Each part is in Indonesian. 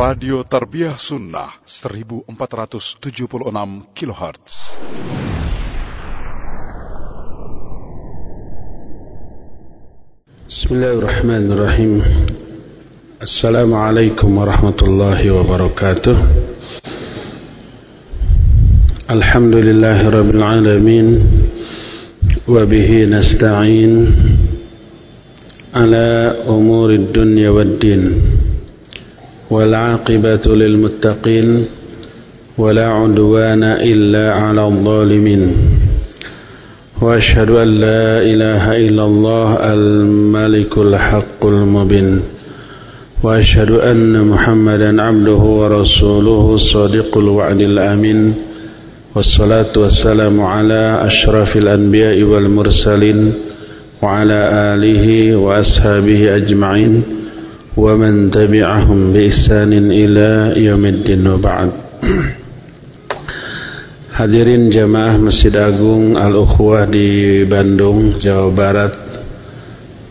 Radio Tarbiyah Sunnah 1476 kHz. بسم الله الرحمن الرحيم السلام عليكم ورحمة الله وبركاته الحمد لله رب العالمين وبه نستعين على أمور الدنيا والدين والعاقبة للمتقين ولا عدوان إلا على الظالمين. وأشهد أن لا إله إلا الله الملك الحق المبين. وأشهد أن محمدا عبده ورسوله الصادق الوعد الأمين. والصلاة والسلام على أشرف الأنبياء والمرسلين وعلى آله وأصحابه أجمعين. ومن تبعهم بإحسان إلى يوم الدين وبعد Hadirin jamaah Masjid Agung Al-Ukhwah di Bandung, Jawa Barat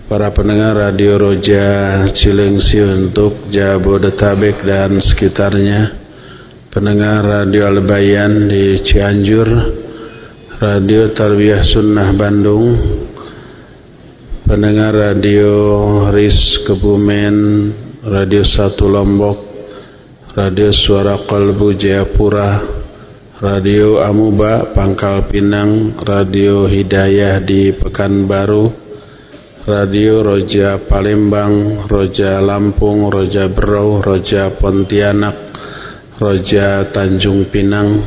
Para pendengar Radio Roja Cilengsi untuk Jabodetabek dan sekitarnya Pendengar Radio Al-Bayan di Cianjur Radio Tarbiyah Sunnah Bandung Pendengar Radio RIS Kebumen Radio Satu Lombok Radio Suara Kalbu Jayapura Radio Amuba Pangkal Pinang Radio Hidayah di Pekanbaru Radio Roja Palembang Roja Lampung Roja Berau Roja Pontianak Roja Tanjung Pinang.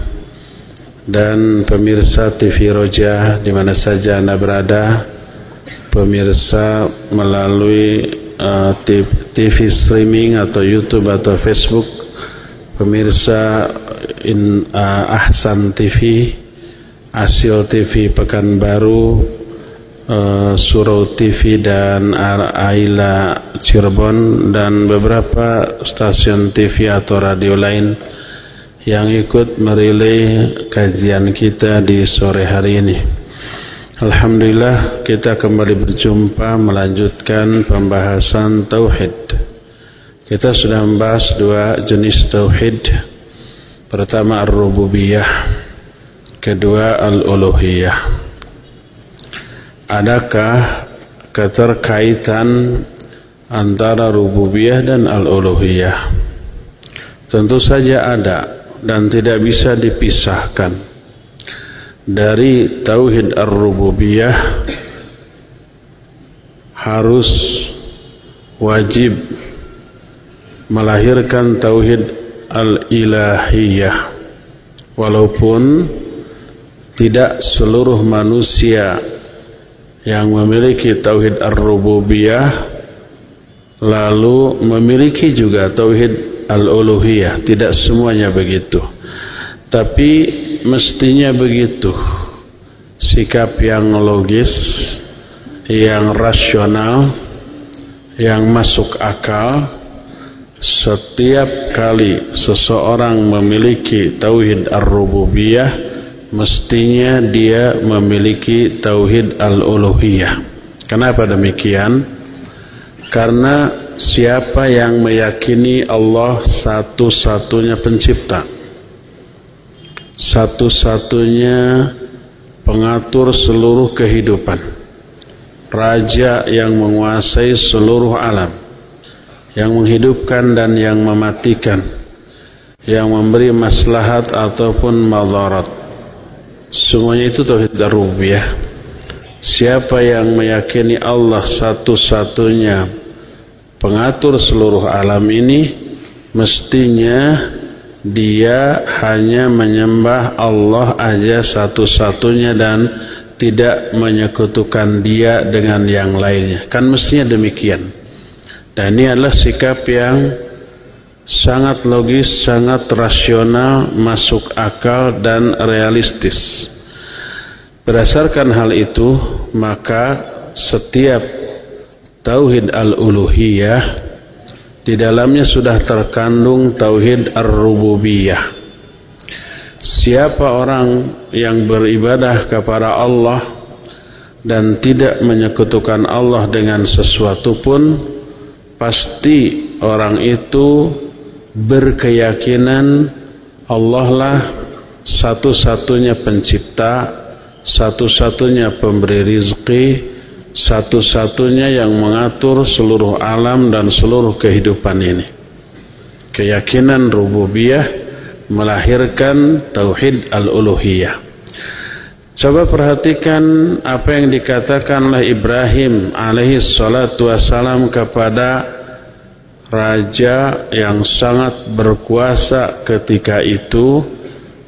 Dan pemirsa TV Roja di mana saja Anda berada pemirsa melalui uh, TV streaming atau YouTube atau Facebook pemirsa in, uh, Ahsan TV, Asil TV Pekanbaru, uh, Surau TV dan Aila Cirebon dan beberapa stasiun TV atau radio lain yang ikut merilai kajian kita di sore hari ini. Alhamdulillah kita kembali berjumpa melanjutkan pembahasan Tauhid. Kita sudah membahas dua jenis Tauhid. Pertama Ar-Rububiyah. Kedua Al-Uluhiyah. Adakah keterkaitan antara Rububiyah dan Al-Uluhiyah? Tentu saja ada dan tidak bisa dipisahkan Dari Tauhid Ar-Rububiyah Harus wajib melahirkan Tauhid al-ilahiyah. Walaupun tidak seluruh manusia yang memiliki tauhid ar-rububiyah lalu memiliki juga tauhid al-uluhiyah. Tidak semuanya begitu tapi mestinya begitu sikap yang logis yang rasional yang masuk akal setiap kali seseorang memiliki tauhid ar-rububiyah mestinya dia memiliki tauhid al-uluhiyah. Kenapa demikian? Karena siapa yang meyakini Allah satu-satunya pencipta, satu-satunya pengatur seluruh kehidupan, raja yang menguasai seluruh alam, yang menghidupkan dan yang mematikan. Yang memberi maslahat ataupun madarat. Semuanya itu tauhid rububiyah siapa yang meyakini Allah satu-satunya pengatur seluruh alam ini mestinya dia hanya menyembah Allah aja satu-satunya dan tidak menyekutukan dia dengan yang lainnya kan mestinya demikian dan ini adalah sikap yang sangat logis, sangat rasional, masuk akal dan realistis. Berdasarkan hal itu, maka setiap tauhid al-uluhiyah di dalamnya sudah terkandung tauhid ar-rububiyah. Siapa orang yang beribadah kepada Allah dan tidak menyekutukan Allah dengan sesuatu pun pasti orang itu berkeyakinan Allah lah satu-satunya pencipta, satu-satunya pemberi rizki, satu-satunya yang mengatur seluruh alam dan seluruh kehidupan ini. Keyakinan rububiyah melahirkan tauhid al-uluhiyah. Coba perhatikan apa yang dikatakan oleh Ibrahim alaihi salatu wassalam kepada raja yang sangat berkuasa ketika itu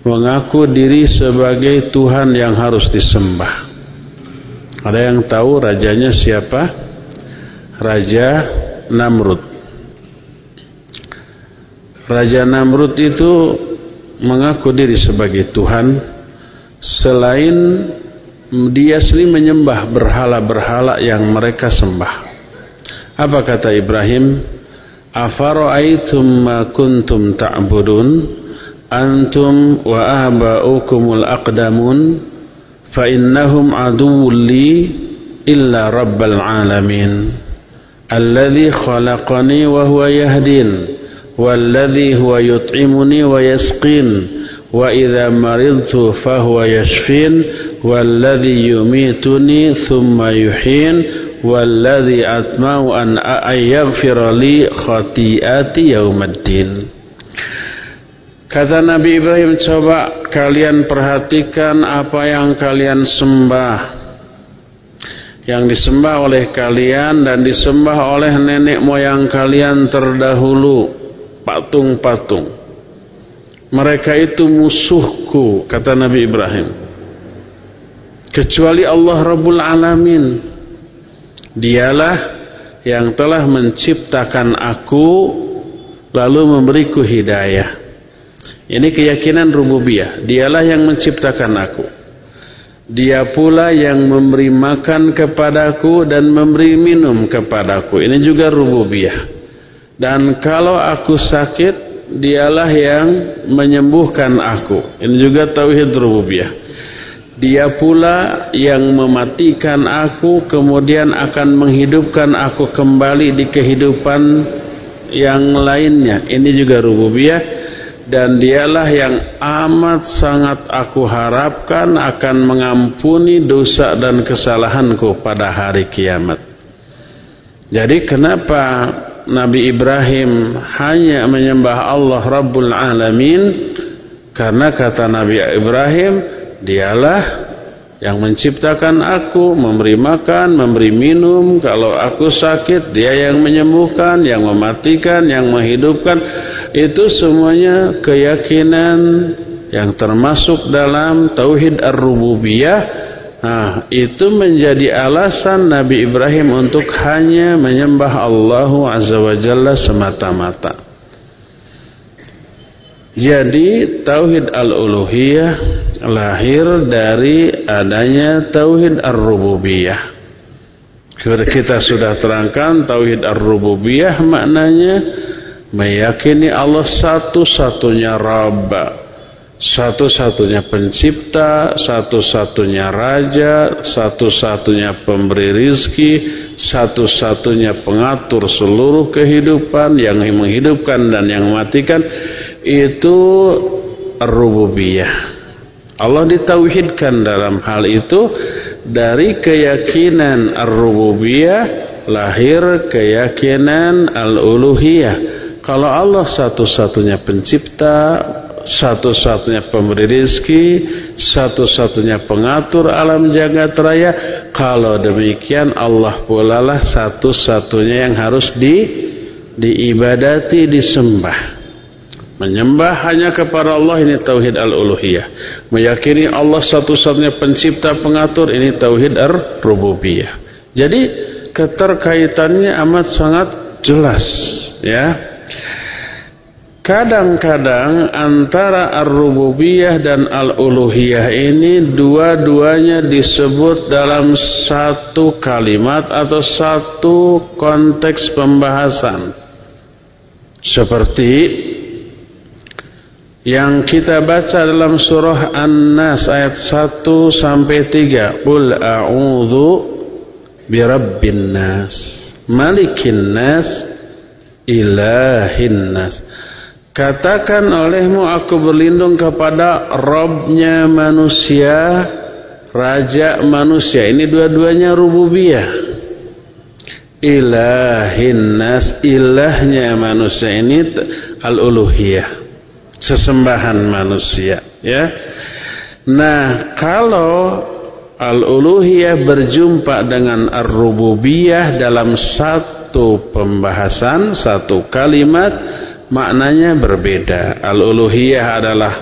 mengaku diri sebagai Tuhan yang harus disembah. Ada yang tahu rajanya siapa? Raja Namrud. Raja Namrud itu mengaku diri sebagai Tuhan selain dia sendiri menyembah berhala-berhala yang mereka sembah. Apa kata Ibrahim? Afara'aitum ma kuntum ta'budun antum wa aba'ukumul aqdamun فإنهم عدو لي إلا رب العالمين. الذي خلقني وهو يهدين والذي هو يطعمني ويسقين وإذا مرضت فهو يشفين والذي يميتني ثم يحين والذي أطمع أن يغفر لي خطيئتي يوم الدين. Kata Nabi Ibrahim, coba kalian perhatikan apa yang kalian sembah. Yang disembah oleh kalian dan disembah oleh nenek moyang kalian terdahulu. Patung-patung. Mereka itu musuhku, kata Nabi Ibrahim. Kecuali Allah Rabbul Alamin. Dialah yang telah menciptakan aku lalu memberiku hidayah. Ini keyakinan rububiyah. Dialah yang menciptakan aku. Dia pula yang memberi makan kepadaku dan memberi minum kepadaku. Ini juga rububiyah. Dan kalau aku sakit, dialah yang menyembuhkan aku. Ini juga tauhid rububiyah. Dia pula yang mematikan aku kemudian akan menghidupkan aku kembali di kehidupan yang lainnya. Ini juga rububiyah dan dialah yang amat sangat aku harapkan akan mengampuni dosa dan kesalahanku pada hari kiamat. Jadi kenapa Nabi Ibrahim hanya menyembah Allah Rabbul Alamin karena kata Nabi Ibrahim dialah yang menciptakan aku, memberi makan, memberi minum. Kalau aku sakit, dia yang menyembuhkan, yang mematikan, yang menghidupkan. Itu semuanya keyakinan yang termasuk dalam tauhid ar-rububiyah Nah, itu menjadi alasan Nabi Ibrahim untuk hanya menyembah Allah Azza wa Jalla semata-mata. Jadi tauhid al-uluhiyah lahir dari adanya tauhid ar-rububiyah. Kita sudah terangkan tauhid ar-rububiyah maknanya meyakini Allah satu-satunya Rabb satu-satunya pencipta, satu-satunya raja, satu-satunya pemberi rizki, satu-satunya pengatur seluruh kehidupan yang menghidupkan dan yang mematikan itu rububiyah. Allah ditauhidkan dalam hal itu dari keyakinan ar-rububiyah lahir keyakinan al-uluhiyah. Kalau Allah satu-satunya pencipta, satu-satunya pemberi rizki, satu-satunya pengatur alam jagat raya. Kalau demikian Allah pula lah satu-satunya yang harus di diibadati, disembah. Menyembah hanya kepada Allah ini tauhid al-uluhiyah. Meyakini Allah satu-satunya pencipta pengatur ini tauhid ar-rububiyah. Jadi keterkaitannya amat sangat jelas ya. Kadang-kadang antara ar-rububiyah dan al-uluhiyah ini dua-duanya disebut dalam satu kalimat atau satu konteks pembahasan. Seperti yang kita baca dalam surah An-Nas ayat 1 sampai 3. Qul a'udzu birabbin nas, malikin nas, ilahin nas. Katakan olehmu aku berlindung kepada Robnya manusia Raja manusia Ini dua-duanya rububiyah Ilahin nas Ilahnya manusia ini Al-uluhiyah Sesembahan manusia ya. Nah kalau Al-uluhiyah berjumpa dengan Ar-rububiyah Dalam satu pembahasan Satu kalimat maknanya berbeda. Al-uluhiyah adalah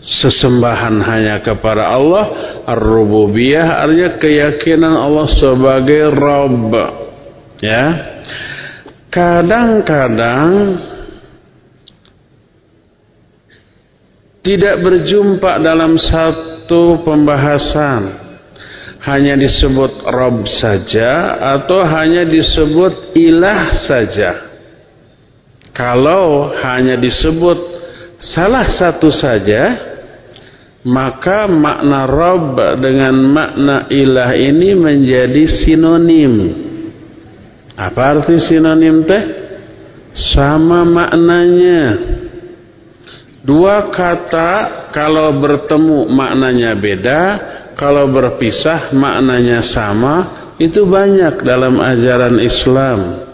sesembahan hanya kepada Allah. Ar-rububiyah artinya keyakinan Allah sebagai Rabb. Ya. Kadang-kadang tidak berjumpa dalam satu pembahasan hanya disebut Rabb saja atau hanya disebut ilah saja kalau hanya disebut salah satu saja, maka makna Rabb dengan makna ilah ini menjadi sinonim. Apa arti sinonim teh? Sama maknanya. Dua kata kalau bertemu maknanya beda, kalau berpisah maknanya sama, itu banyak dalam ajaran Islam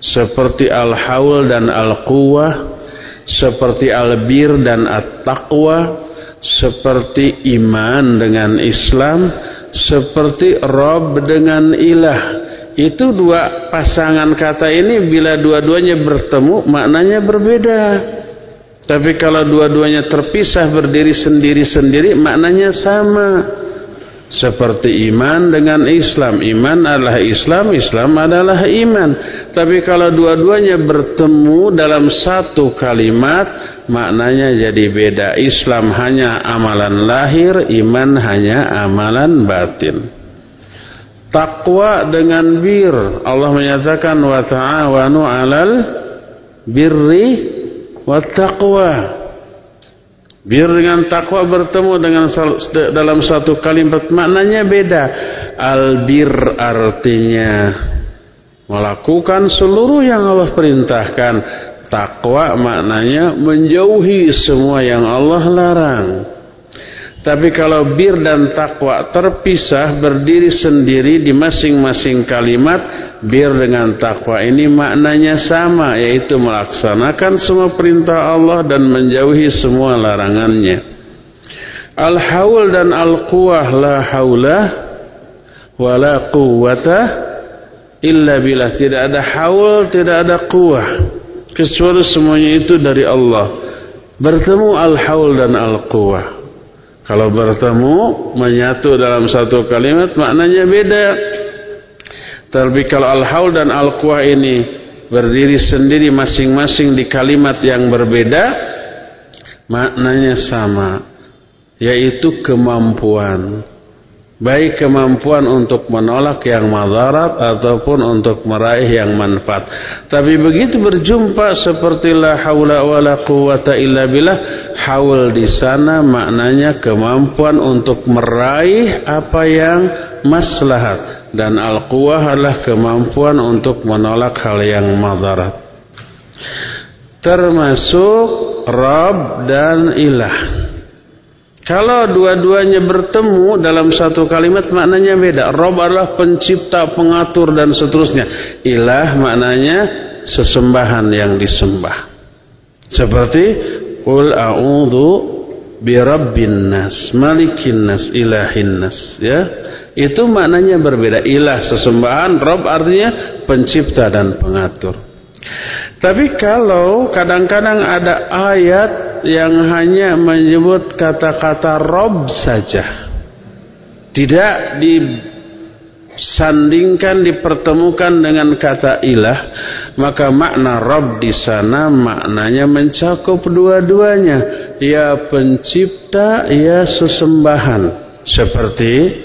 seperti al-haul dan al-quwah seperti al-bir dan at-taqwa seperti iman dengan Islam seperti Rob dengan ilah. Itu dua pasangan kata ini bila dua-duanya bertemu maknanya berbeda. Tapi kalau dua-duanya terpisah berdiri sendiri-sendiri maknanya sama seperti iman dengan Islam. Iman adalah Islam, Islam adalah iman. Tapi kalau dua-duanya bertemu dalam satu kalimat, maknanya jadi beda. Islam hanya amalan lahir, iman hanya amalan batin. Takwa dengan bir. Allah menyatakan wa ta'awanu 'alal birri wat taqwa. Biar dengan takwa bertemu dengan dalam satu kalimat maknanya beda. Albir artinya melakukan seluruh yang Allah perintahkan. Takwa maknanya menjauhi semua yang Allah larang. Tapi kalau bir dan takwa terpisah berdiri sendiri di masing-masing kalimat, bir dengan takwa ini maknanya sama yaitu melaksanakan semua perintah Allah dan menjauhi semua larangannya. Al-haul dan al-quwah la haula wa la quwwata illa billah. Tidak ada haul, tidak ada quwah. Kecuali semuanya itu dari Allah. Bertemu al-haul dan al-quwah. Kalau bertemu menyatu dalam satu kalimat maknanya beda. Tapi kalau al-haul dan al-quwah ini berdiri sendiri masing-masing di kalimat yang berbeda, maknanya sama, yaitu kemampuan baik kemampuan untuk menolak yang madarat ataupun untuk meraih yang manfaat. Tapi begitu berjumpa seperti la haula wala quwata illa billah, haul di sana maknanya kemampuan untuk meraih apa yang maslahat dan al-quwah adalah kemampuan untuk menolak hal yang madarat. Termasuk Rabb dan Ilah. Kalau dua-duanya bertemu dalam satu kalimat maknanya beda. Rob adalah pencipta, pengatur dan seterusnya. Ilah maknanya sesembahan yang disembah. Seperti Qul a'udhu birabbin nas, malikin nas, ilahin nas. Ya. Itu maknanya berbeda. Ilah sesembahan, Rob artinya pencipta dan pengatur. Tapi kalau kadang-kadang ada ayat yang hanya menyebut kata-kata Rob saja. Tidak disandingkan, dipertemukan dengan kata ilah. Maka makna Rob di sana maknanya mencakup dua-duanya. Ya pencipta, ya sesembahan. Seperti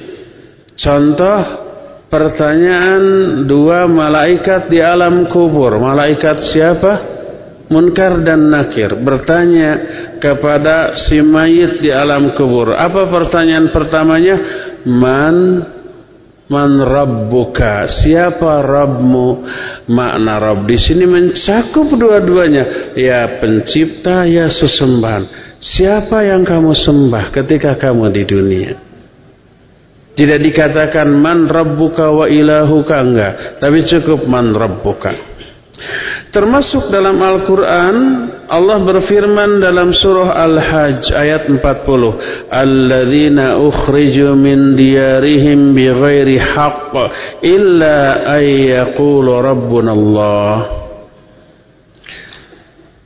contoh pertanyaan dua malaikat di alam kubur. Malaikat siapa? Munkar dan Nakir bertanya kepada si mayit di alam kubur. Apa pertanyaan pertamanya? Man Man rabbuka? Siapa Rabbmu? Makna Rabb di sini mencakup dua-duanya. Ya pencipta, ya sesembahan. Siapa yang kamu sembah ketika kamu di dunia? Tidak dikatakan man rabbuka wa ilahuka enggak, tapi cukup man rabbuka. Termasuk dalam Al-Quran Allah berfirman dalam surah Al-Hajj ayat 40 Alladzina ukhriju min diyarihim bighairi haqq illa ayyaqulu rabbuna Allah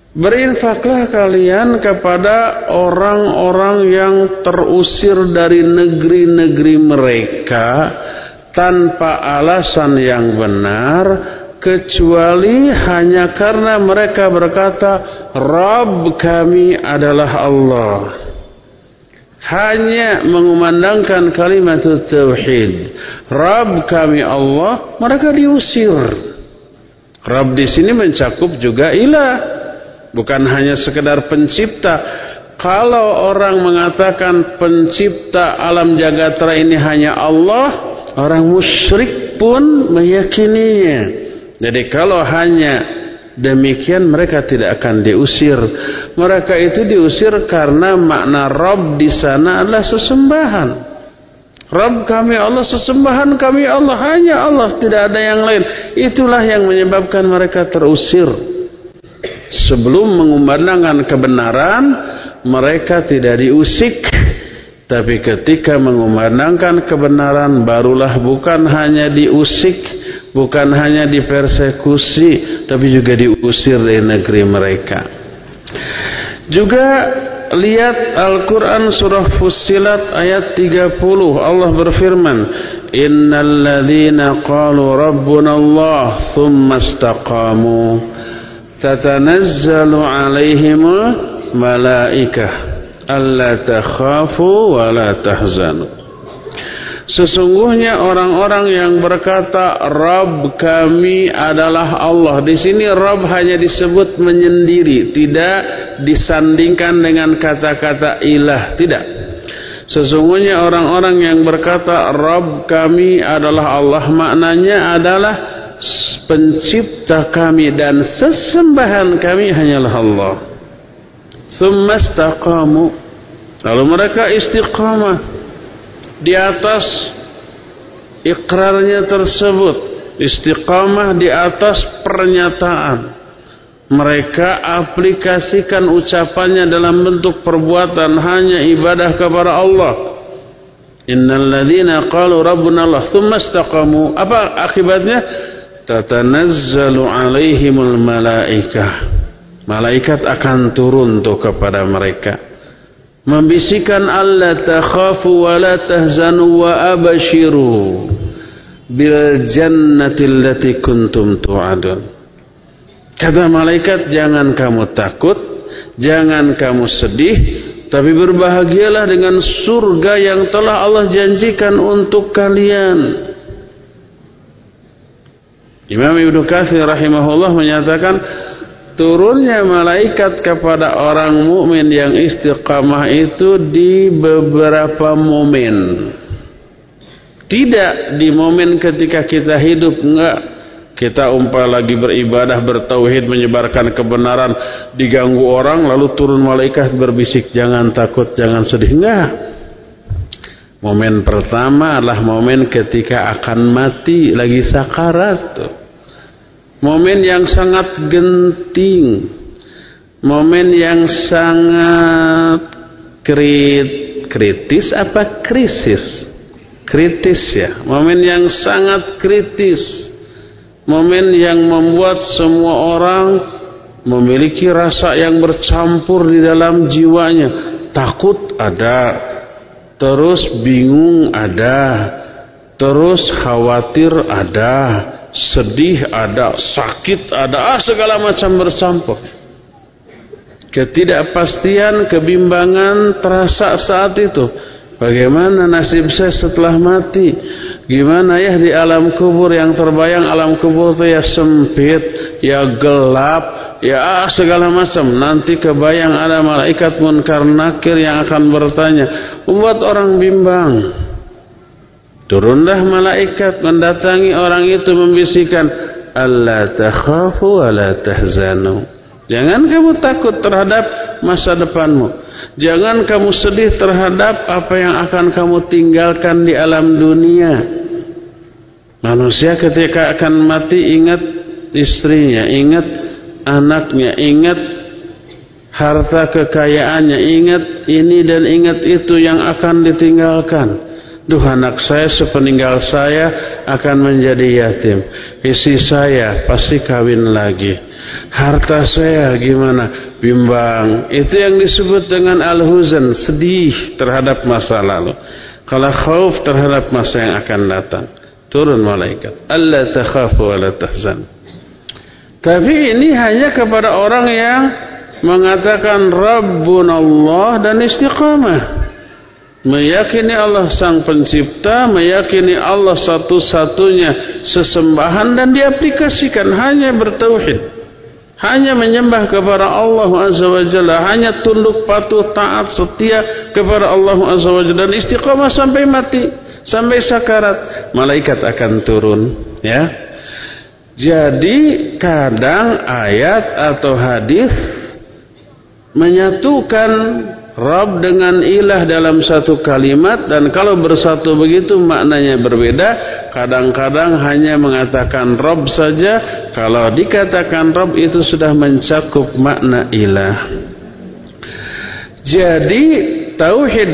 Berinfaklah kalian kepada orang-orang yang terusir dari negeri-negeri mereka tanpa alasan yang benar kecuali hanya karena mereka berkata Rabb kami adalah Allah. Hanya mengumandangkan kalimat tauhid Rabb kami Allah mereka diusir. Rabb di sini mencakup juga ilah bukan hanya sekedar pencipta kalau orang mengatakan pencipta alam jagatera ini hanya Allah orang musyrik pun meyakininya jadi kalau hanya demikian mereka tidak akan diusir. Mereka itu diusir karena makna Rob di sana adalah sesembahan. Rob kami Allah, sesembahan kami Allah, hanya Allah, tidak ada yang lain. Itulah yang menyebabkan mereka terusir. Sebelum mengumandangkan kebenaran, mereka tidak diusik. Tapi ketika mengumandangkan kebenaran, barulah bukan hanya diusik, bukan hanya dipersekusi tapi juga diusir dari negeri mereka. Juga lihat Al-Quran surah Fussilat ayat 30 Allah berfirman innal ladhina qalu rabbuna Allah thumma istaqamu tatanazzalu alaihimul malaikah alla takhafu wa la tahzanu Sesungguhnya orang-orang yang berkata Rabb kami adalah Allah. Di sini Rabb hanya disebut menyendiri, tidak disandingkan dengan kata-kata ilah, tidak. Sesungguhnya orang-orang yang berkata Rabb kami adalah Allah maknanya adalah pencipta kami dan sesembahan kami hanyalah Allah. Summastaqamu. Lalu mereka istiqamah di atas ikrarnya tersebut. Istiqamah di atas pernyataan. Mereka aplikasikan ucapannya dalam bentuk perbuatan hanya ibadah kepada Allah. Innal ladzina qalu rabbuna Allah thumma istaqamu. Apa akibatnya tatanazzalu alaihimul malaikah. Malaikat akan turun tuh kepada mereka. Membisikkan Allah takhafu wa la tahzanu wa abashiru bil jannati allati kuntum tu'adun. Kata malaikat jangan kamu takut jangan kamu sedih tapi berbahagialah dengan surga yang telah Allah janjikan untuk kalian Imam Ibnu Katsir rahimahullah menyatakan turunnya malaikat kepada orang mukmin yang istiqamah itu di beberapa momen. Tidak di momen ketika kita hidup enggak. Kita umpah lagi beribadah, bertauhid, menyebarkan kebenaran, diganggu orang lalu turun malaikat berbisik, jangan takut, jangan sedih. Enggak. Momen pertama adalah momen ketika akan mati lagi sakarat. Momen yang sangat genting. Momen yang sangat krit, kritis apa krisis? Kritis ya. Momen yang sangat kritis. Momen yang membuat semua orang memiliki rasa yang bercampur di dalam jiwanya. Takut ada terus bingung ada terus khawatir ada sedih ada, sakit ada, ah, segala macam bercampur. Ketidakpastian, kebimbangan terasa saat itu. Bagaimana nasib saya setelah mati? Gimana ya di alam kubur yang terbayang alam kubur itu ya sempit, ya gelap, ya segala macam. Nanti kebayang ada malaikat munkar nakir yang akan bertanya, membuat orang bimbang. Turunlah malaikat mendatangi orang itu membisikkan, "Allah takhafu wa la tahzanu." Jangan kamu takut terhadap masa depanmu. Jangan kamu sedih terhadap apa yang akan kamu tinggalkan di alam dunia. Manusia ketika akan mati ingat istrinya, ingat anaknya, ingat harta kekayaannya, ingat ini dan ingat itu yang akan ditinggalkan. Duh anak saya sepeninggal saya akan menjadi yatim. Isi saya pasti kawin lagi. Harta saya gimana? Bimbang. Itu yang disebut dengan al-huzan, sedih terhadap masa lalu. Kalau khauf terhadap masa yang akan datang. Turun malaikat. Allah takhafu wa la tahzan. Tapi ini hanya kepada orang yang mengatakan Rabbun Allah dan istiqamah. Meyakini Allah sang pencipta, meyakini Allah satu-satunya sesembahan dan diaplikasikan hanya bertauhid. Hanya menyembah kepada Allah Azza wa Jalla, hanya tunduk patuh taat setia kepada Allah Azza wa Jalla dan istiqamah sampai mati, sampai sakarat. Malaikat akan turun, ya. Jadi kadang ayat atau hadis menyatukan Rabb dengan ilah dalam satu kalimat dan kalau bersatu begitu maknanya berbeda. Kadang-kadang hanya mengatakan Rabb saja kalau dikatakan Rabb itu sudah mencakup makna ilah. Jadi tauhid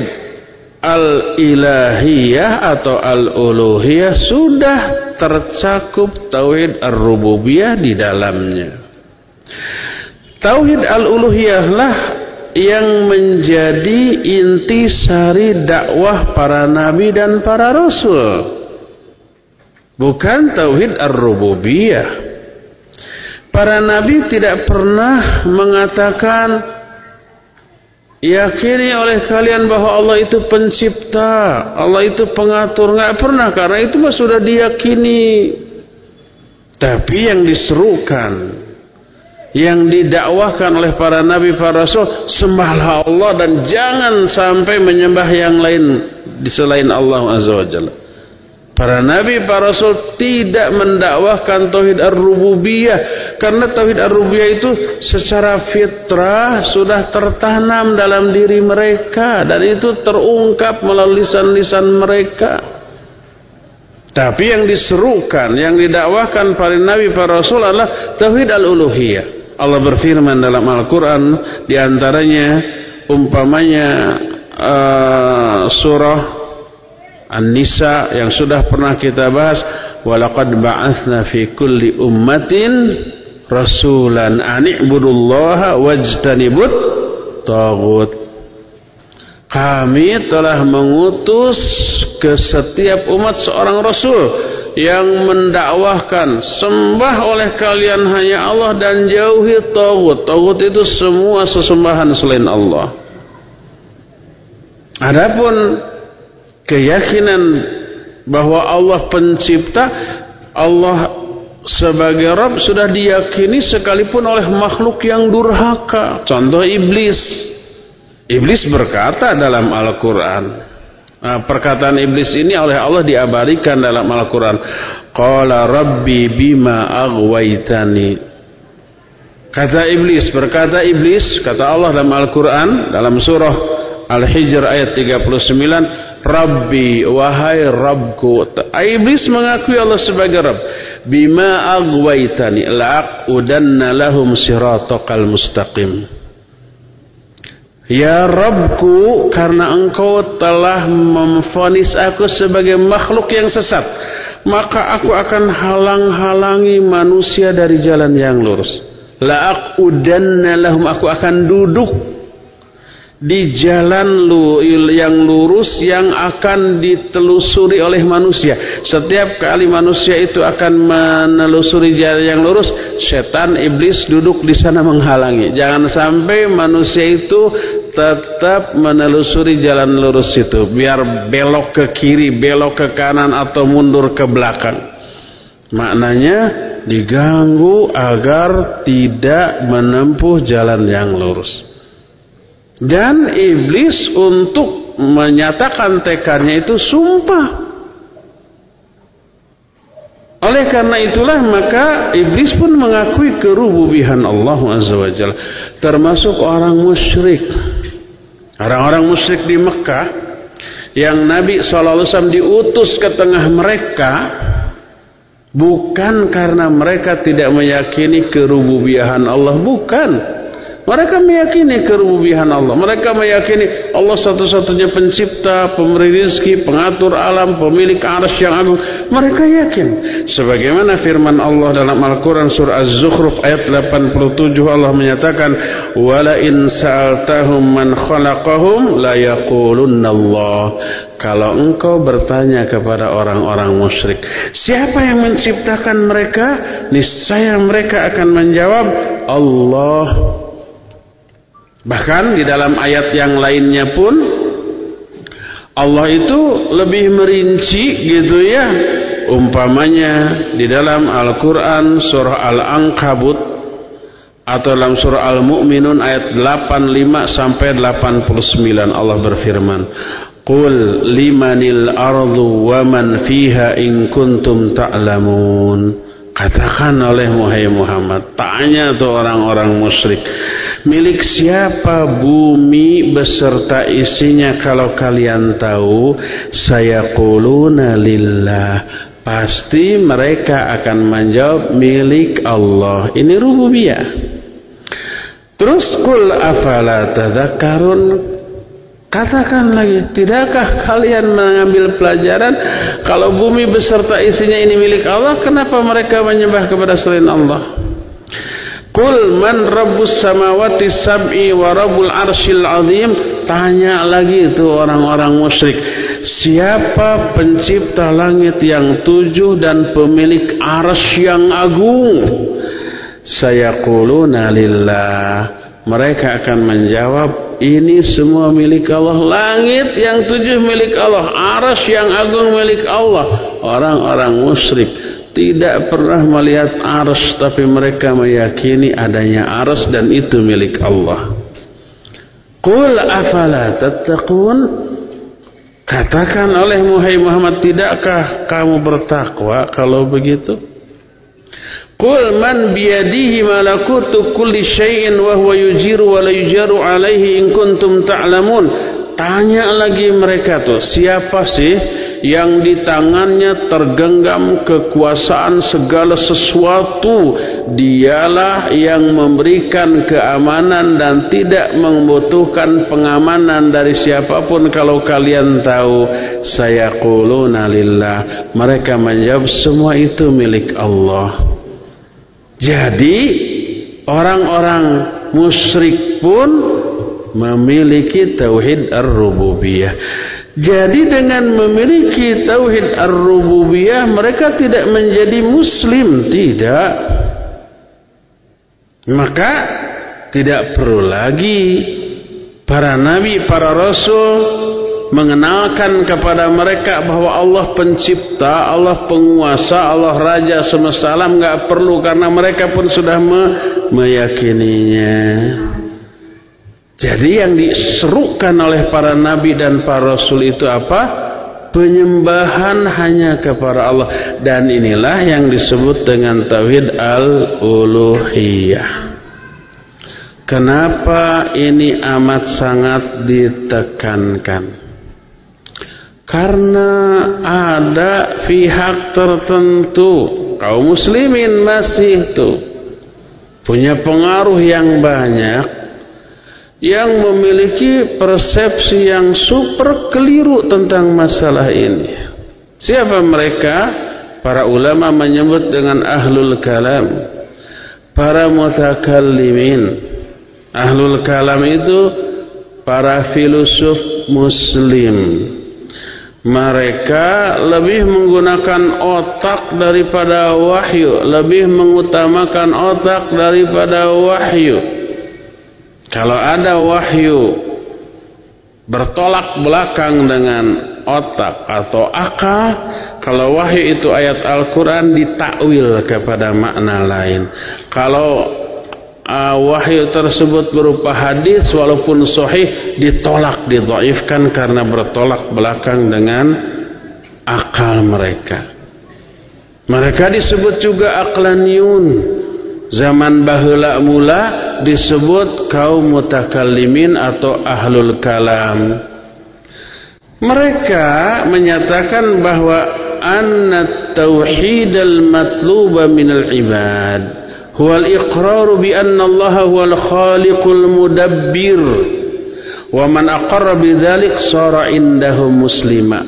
al-ilahiyah atau al-uluhiyah sudah tercakup tauhid ar-rububiyah di dalamnya. Tauhid al-uluhiyah lah yang menjadi inti sari dakwah para nabi dan para rasul. Bukan tauhid ar-rububiyah. Para nabi tidak pernah mengatakan yakini oleh kalian bahwa Allah itu pencipta, Allah itu pengatur, nggak pernah karena itu sudah diyakini. Tapi yang diserukan yang didakwahkan oleh para nabi para rasul sembahlah Allah dan jangan sampai menyembah yang lain di selain Allah azza wajalla para nabi para rasul tidak mendakwahkan tauhid ar-rububiyah karena tauhid ar-rububiyah itu secara fitrah sudah tertanam dalam diri mereka dan itu terungkap melalui lisan-lisan mereka tapi yang diserukan, yang didakwahkan para nabi para rasul adalah tauhid al-uluhiyah. Allah berfirman dalam Al-Quran di antaranya umpamanya uh, surah An-Nisa yang sudah pernah kita bahas walaqad ba'athna fi kulli ummatin rasulan an i'budullaha wajtanibut tagut kami telah mengutus ke setiap umat seorang rasul yang mendakwahkan sembah oleh kalian hanya Allah dan jauhi tauhid. Tauhid itu semua sesembahan selain Allah. Adapun keyakinan bahwa Allah pencipta, Allah sebagai Rabb sudah diyakini sekalipun oleh makhluk yang durhaka. Contoh iblis. Iblis berkata dalam Al-Quran, Nah, perkataan iblis ini oleh Allah diabadikan dalam Al-Quran. Qala Rabbi bima aghwaytani. Kata iblis, berkata iblis, kata Allah dalam Al-Quran, dalam surah Al-Hijr ayat 39, Rabbi, wahai Rabbku. Iblis mengakui Allah sebagai Rabb. Bima aghwaytani, la'aqudanna lahum siratakal mustaqim. Ya Rabbku karena engkau telah memfonis aku sebagai makhluk yang sesat maka aku akan halang-halangi manusia dari jalan yang lurus. La'aqudanna lahum aku akan duduk di jalan lu yang lurus yang akan ditelusuri oleh manusia. Setiap kali manusia itu akan menelusuri jalan yang lurus, setan iblis duduk di sana menghalangi. Jangan sampai manusia itu tetap menelusuri jalan lurus itu, biar belok ke kiri, belok ke kanan atau mundur ke belakang. Maknanya diganggu agar tidak menempuh jalan yang lurus. Dan iblis untuk menyatakan tekadnya itu sumpah. Oleh karena itulah maka iblis pun mengakui kerububihan Allah Azza wa Jalla. Termasuk orang musyrik. Orang-orang musyrik di Mekah yang Nabi SAW diutus ke tengah mereka bukan karena mereka tidak meyakini kerububihan Allah, bukan. Mereka meyakini kerububian Allah. Mereka meyakini Allah satu-satunya pencipta, pemberi rizki, pengatur alam, pemilik arsy yang agung. Mereka yakin. Sebagaimana firman Allah dalam Al-Quran surah Az-Zukhruf ayat 87 Allah menyatakan, "Wala in sa'altahum man khalaqahum la yaqulunna Allah." Kalau engkau bertanya kepada orang-orang musyrik, siapa yang menciptakan mereka? Niscaya mereka akan menjawab, Allah Bahkan di dalam ayat yang lainnya pun Allah itu lebih merinci gitu ya. Umpamanya di dalam Al-Qur'an surah Al-Ankabut atau dalam surah Al-Mu'minun ayat 85 sampai 89 Allah berfirman, "Qul limanil ardu wa man fiha in kuntum ta'lamun." Katakan oleh Muhammad, tanya tuh orang-orang musyrik Milik siapa bumi beserta isinya? Kalau kalian tahu saya kuluna lillah. Pasti mereka akan menjawab milik Allah. Ini rububiyah. Terus kul afala tadhakkarun Katakan lagi, tidakkah kalian mengambil pelajaran kalau bumi beserta isinya ini milik Allah, kenapa mereka menyembah kepada selain Allah? Kul man rabbus samawati sab'i wa rabbul arshil azim? Tanya lagi itu orang-orang musyrik Siapa pencipta langit yang tujuh dan pemilik arsy yang agung? Saya kuluna lillah Mereka akan menjawab Ini semua milik Allah Langit yang tujuh milik Allah Arsy yang agung milik Allah Orang-orang musyrik tidak pernah melihat ars tapi mereka meyakini adanya ars dan itu milik Allah. Qul afala tattaqun? Katakan oleh Muhammad tidakkah kamu bertakwa kalau begitu? Qul man biyadihi malakutu kulli syai'in wa huwa yujiru wa la yujaru alaihi in kuntum ta'lamun. Tanya lagi mereka tuh, siapa sih yang di tangannya tergenggam kekuasaan segala sesuatu? Dialah yang memberikan keamanan dan tidak membutuhkan pengamanan dari siapa pun. Kalau kalian tahu saya quluna lillah. Mereka menjawab semua itu milik Allah jadi orang-orang musyrik pun memiliki tauhid ar-rububiyah jadi dengan memiliki tauhid ar-rububiyah mereka tidak menjadi muslim, tidak. Maka tidak perlu lagi para nabi, para rasul mengenalkan kepada mereka bahwa Allah pencipta, Allah penguasa, Allah raja semesta alam enggak perlu karena mereka pun sudah me meyakininya. Jadi yang diserukan oleh para nabi dan para rasul itu apa? Penyembahan hanya kepada Allah dan inilah yang disebut dengan tauhid al-uluhiyah. Kenapa ini amat sangat ditekankan? Karena ada pihak tertentu kaum muslimin masih itu punya pengaruh yang banyak yang memiliki persepsi yang super keliru tentang masalah ini. Siapa mereka? Para ulama menyebut dengan ahlul kalam. Para mutakallimin. Ahlul kalam itu para filosof muslim. Mereka lebih menggunakan otak daripada wahyu, lebih mengutamakan otak daripada wahyu. Kalau ada wahyu bertolak belakang dengan otak atau akal, kalau wahyu itu ayat Al-Quran ditakwil kepada makna lain. Kalau uh, wahyu tersebut berupa hadis walaupun sahih ditolak, didhaifkan karena bertolak belakang dengan akal mereka. Mereka disebut juga aqlaniyun. Zaman bahula mula disebut kaum mutakallimin atau ahlul kalam. Mereka menyatakan bahwa anna tauhid al-matluba min al-ibad bi anna Allah huwa al-khaliqul mudabbir wa man aqarra bidzalik sara indahu muslima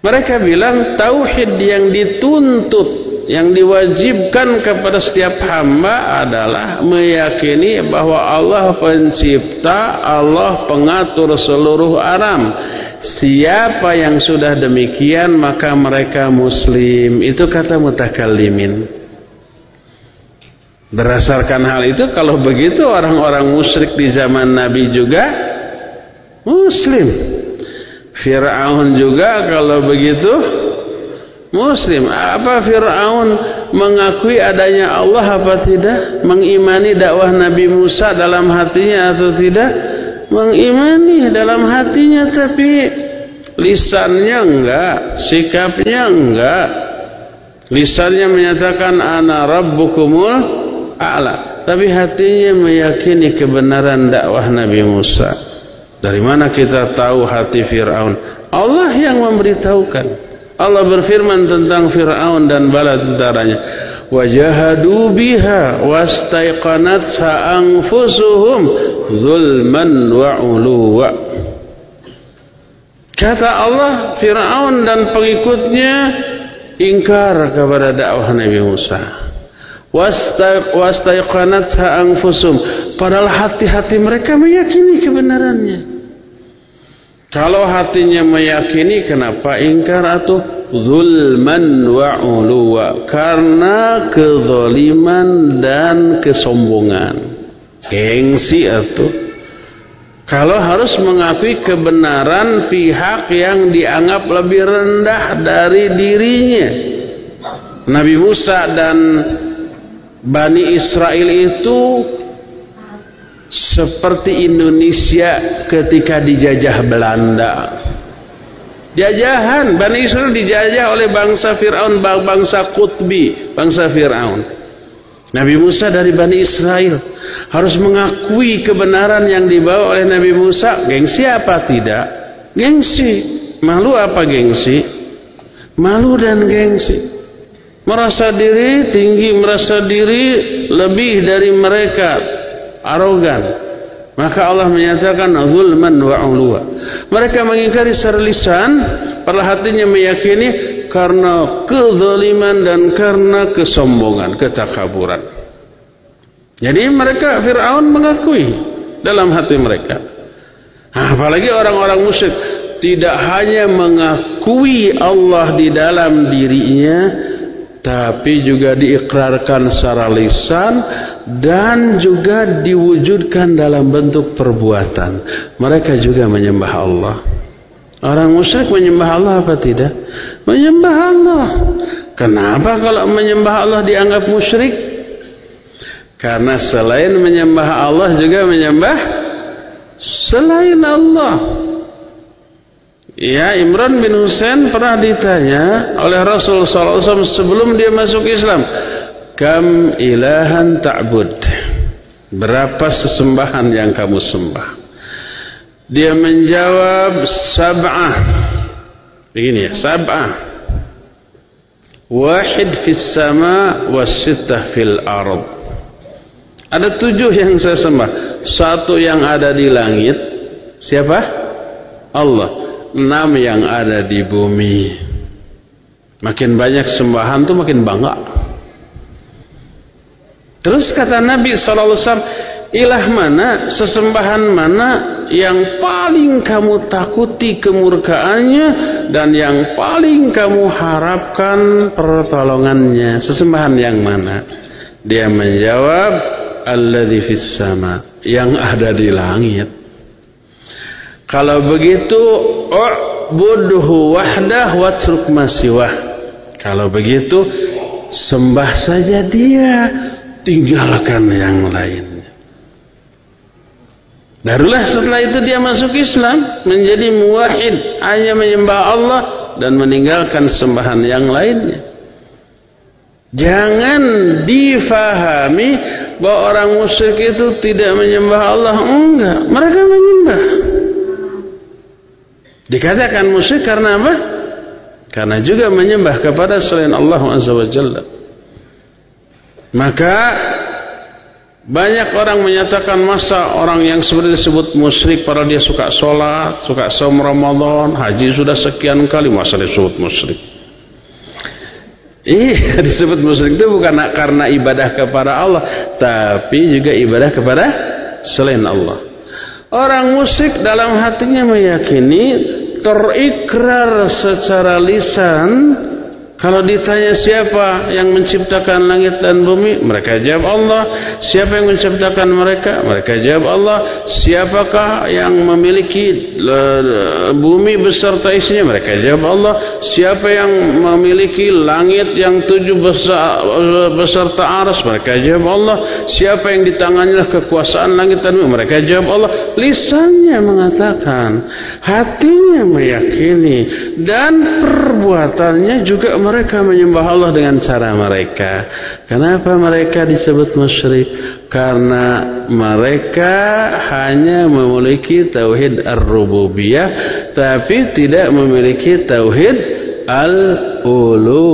mereka bilang tauhid yang dituntut yang diwajibkan kepada setiap hamba adalah meyakini bahwa Allah pencipta, Allah pengatur seluruh alam. Siapa yang sudah demikian maka mereka muslim. Itu kata mutakallimin. Berdasarkan hal itu kalau begitu orang-orang musyrik di zaman Nabi juga muslim. Fir'aun juga kalau begitu Muslim. Apa Fir'aun mengakui adanya Allah apa tidak? Mengimani dakwah Nabi Musa dalam hatinya atau tidak? Mengimani dalam hatinya tapi lisannya enggak, sikapnya enggak. Lisannya menyatakan ana rabbukumul a'la, tapi hatinya meyakini kebenaran dakwah Nabi Musa. Dari mana kita tahu hati Fir'aun? Allah yang memberitahukan. Allah berfirman tentang Fir'aun dan bala tentaranya. Wajahadu biha wastaiqanatha anfusuhum zulman wa uluwa. Kata Allah, Fir'aun dan pengikutnya ingkar kepada dakwah Nabi Musa. Wastaiqanatha anfusuhum. Padahal hati-hati mereka meyakini kebenarannya. Kalau hatinya meyakini kenapa ingkar atau zulman wa uluwa karena kezaliman dan kesombongan. Gengsi atau kalau harus mengakui kebenaran pihak yang dianggap lebih rendah dari dirinya. Nabi Musa dan Bani Israel itu seperti Indonesia ketika dijajah Belanda. Jajahan Bani Israel dijajah oleh bangsa Fir'aun, bangsa Qutbi, bangsa Fir'aun. Nabi Musa dari Bani Israel harus mengakui kebenaran yang dibawa oleh Nabi Musa. Gengsi apa tidak? Gengsi. Malu apa gengsi? Malu dan gengsi. Merasa diri tinggi, merasa diri lebih dari mereka arogan. Maka Allah menyatakan zulman wa ulwa. Mereka mengingkari secara lisan, hatinya meyakini karena kezaliman dan karena kesombongan, ketakaburan. Jadi mereka Firaun mengakui dalam hati mereka. Apalagi orang-orang musyrik tidak hanya mengakui Allah di dalam dirinya, tapi juga diikrarkan secara lisan dan juga diwujudkan dalam bentuk perbuatan. Mereka juga menyembah Allah. Orang musyrik menyembah Allah apa tidak? Menyembah Allah. Kenapa kalau menyembah Allah dianggap musyrik? Karena selain menyembah Allah juga menyembah selain Allah. Ya Imran bin Husain pernah ditanya oleh Rasul SAW sebelum dia masuk Islam, kam ilahan ta'bud? Berapa sesembahan yang kamu sembah? Dia menjawab sab'ah. Begini ya, sab'ah. Wahid fis sama wasittah fil ard. Ada tujuh yang saya sembah. Satu yang ada di langit. Siapa? Allah enam yang ada di bumi. Makin banyak sembahan tuh makin bangga. Terus kata Nabi SAW, ilah mana, sesembahan mana yang paling kamu takuti kemurkaannya dan yang paling kamu harapkan pertolongannya. Sesembahan yang mana? Dia menjawab, Alladhi fis sama, yang ada di langit. Kalau begitu u'budhu wahdah watruk masiwah. Kalau begitu sembah saja dia, tinggalkan yang lainnya. Barulah setelah itu dia masuk Islam menjadi muwahid, hanya menyembah Allah dan meninggalkan sembahan yang lainnya. Jangan difahami bahwa orang musyrik itu tidak menyembah Allah. Enggak, mereka menyembah. Dikatakan musyrik karena apa? Karena juga menyembah kepada selain Allah Azza wa Jalla. Maka banyak orang menyatakan masa orang yang sebenarnya disebut musyrik padahal dia suka sholat, suka saum Ramadan, haji sudah sekian kali masa disebut musyrik. Iya disebut musyrik itu bukan karena ibadah kepada Allah, tapi juga ibadah kepada selain Allah. Orang musyrik dalam hatinya meyakini terikrar secara lisan kalau ditanya siapa yang menciptakan langit dan bumi, mereka jawab Allah. Siapa yang menciptakan mereka? Mereka jawab Allah. Siapakah yang memiliki bumi beserta isinya? Mereka jawab Allah. Siapa yang memiliki langit yang tujuh beserta aras? Mereka jawab Allah. Siapa yang di tangannya kekuasaan langit dan bumi? Mereka jawab Allah. Lisannya mengatakan, hatinya meyakini dan perbuatannya juga mereka menyembah Allah dengan cara mereka. Kenapa mereka disebut musyrik? Karena mereka hanya memiliki tauhid ar-rububiyah tapi tidak memiliki tauhid al-uluhiyah.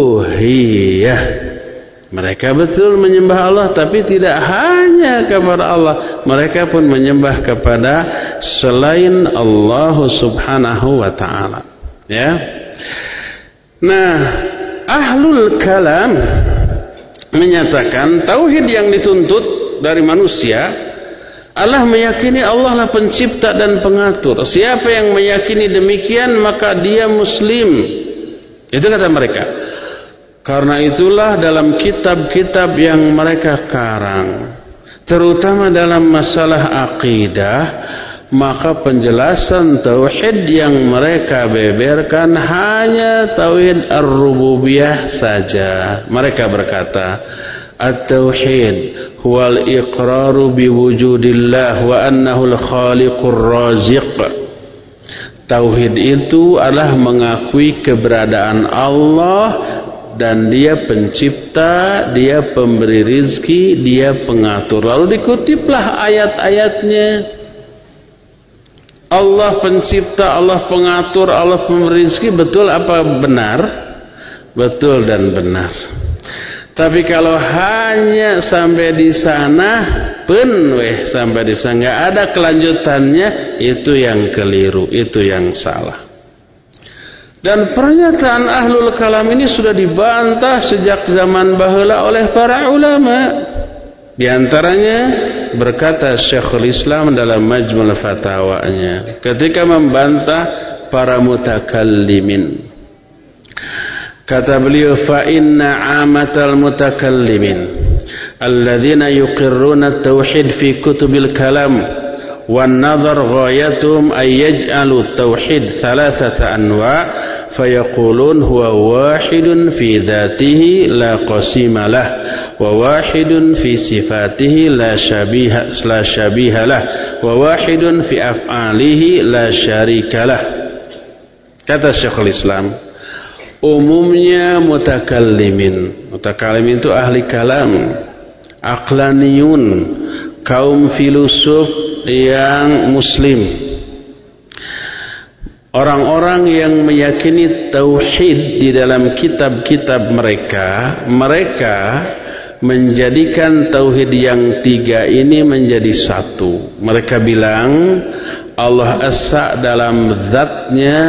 Mereka betul menyembah Allah tapi tidak hanya kepada Allah. Mereka pun menyembah kepada selain Allah Subhanahu wa taala. Ya. Nah, ahlul kalam menyatakan tauhid yang dituntut dari manusia Allah meyakini Allah lah pencipta dan pengatur. Siapa yang meyakini demikian maka dia muslim. Itu kata mereka. Karena itulah dalam kitab-kitab yang mereka karang, terutama dalam masalah akidah, maka penjelasan tauhid yang mereka beberkan hanya tauhid ar-rububiyah saja. Mereka berkata, At-tauhid huwal iqraru biwujudillah wa annahu al-khaliqur raziq. Tauhid itu adalah mengakui keberadaan Allah dan dia pencipta, dia pemberi rizki, dia pengatur. Lalu dikutiplah ayat-ayatnya Allah pencipta, Allah pengatur, Allah pemberi rezeki betul apa benar? Betul dan benar. Tapi kalau hanya sampai di sana pun weh sampai di sana nggak ada kelanjutannya itu yang keliru, itu yang salah. Dan pernyataan ahlul kalam ini sudah dibantah sejak zaman bahula oleh para ulama. Di antaranya berkata Syekhul Islam dalam Majmul Fatawanya ketika membantah para mutakallimin. Kata beliau fa inna amatal mutakallimin alladzina yuqirruna at-tauhid fi kutubil kalam wan nadhar ghayatuhum ay yaj'alu at-tauhid thalathata anwa' فيقولون هو واحد في ذاته لا قسيم له وواحد في صفاته لا شبيه لا شبيه له وواحد في أفعاله لا شريك له kata Syekhul Islam umumnya mutakallimin mutakallimin itu ahli kalam aqlaniyun kaum filosof yang muslim Orang-orang yang meyakini tauhid di dalam kitab-kitab mereka, mereka menjadikan tauhid yang tiga ini menjadi satu. Mereka bilang Allah Esa dalam zatnya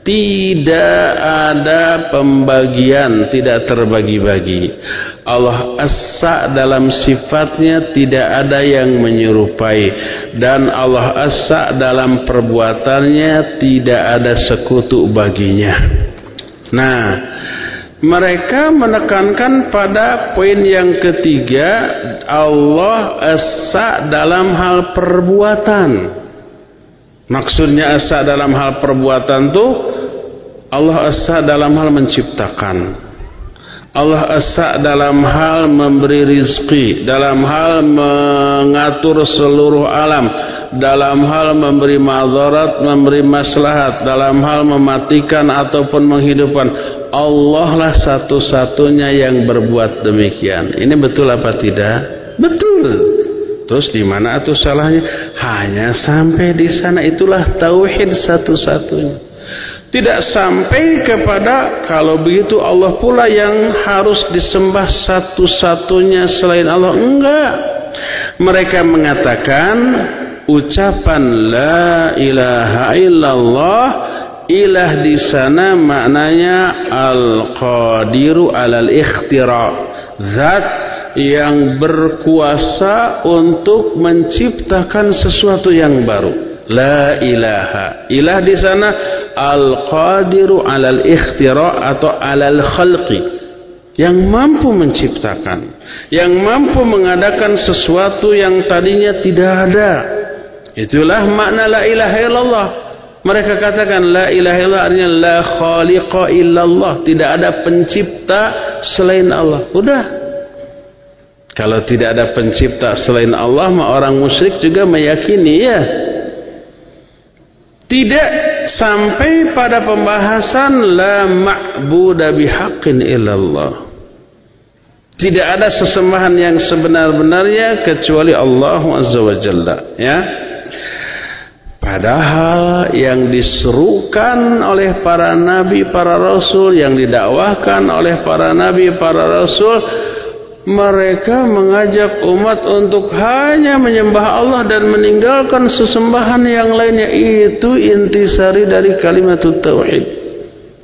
tidak ada pembagian, tidak terbagi-bagi. Allah Asa dalam sifatnya tidak ada yang menyerupai dan Allah Asa dalam perbuatannya tidak ada sekutu baginya. Nah, mereka menekankan pada poin yang ketiga Allah Asa dalam hal perbuatan. Maksudnya asa dalam hal perbuatan tuh Allah Esa dalam hal menciptakan. Allah Esa dalam hal memberi rizki Dalam hal mengatur seluruh alam Dalam hal memberi mazarat Memberi maslahat Dalam hal mematikan ataupun menghidupkan Allah lah satu-satunya yang berbuat demikian Ini betul apa tidak? Betul Terus di mana itu salahnya? Hanya sampai di sana itulah tauhid satu-satunya tidak sampai kepada kalau begitu Allah pula yang harus disembah satu-satunya selain Allah. Enggak. Mereka mengatakan ucapan la ilaha illallah ilah di sana maknanya al-qadiru alal ikhtira. Zat yang berkuasa untuk menciptakan sesuatu yang baru. La ilaha. Ilah di sana al-qadiru alal ikhtira atau alal khalqi. Yang mampu menciptakan, yang mampu mengadakan sesuatu yang tadinya tidak ada. Itulah makna la ilaha illallah. Mereka katakan la ilaha illallah artinya la khaliqa illallah, tidak ada pencipta selain Allah. Udah. Kalau tidak ada pencipta selain Allah, orang musyrik juga meyakini ya tidak sampai pada pembahasan la ma'budu bihaqqin illallah. Tidak ada sesembahan yang sebenar-benarnya kecuali Allah Azza wa Jalla, ya. Padahal yang diserukan oleh para nabi, para rasul, yang didakwahkan oleh para nabi, para rasul mereka mengajak umat untuk hanya menyembah Allah dan meninggalkan sesembahan yang lainnya itu intisari dari kalimat tauhid.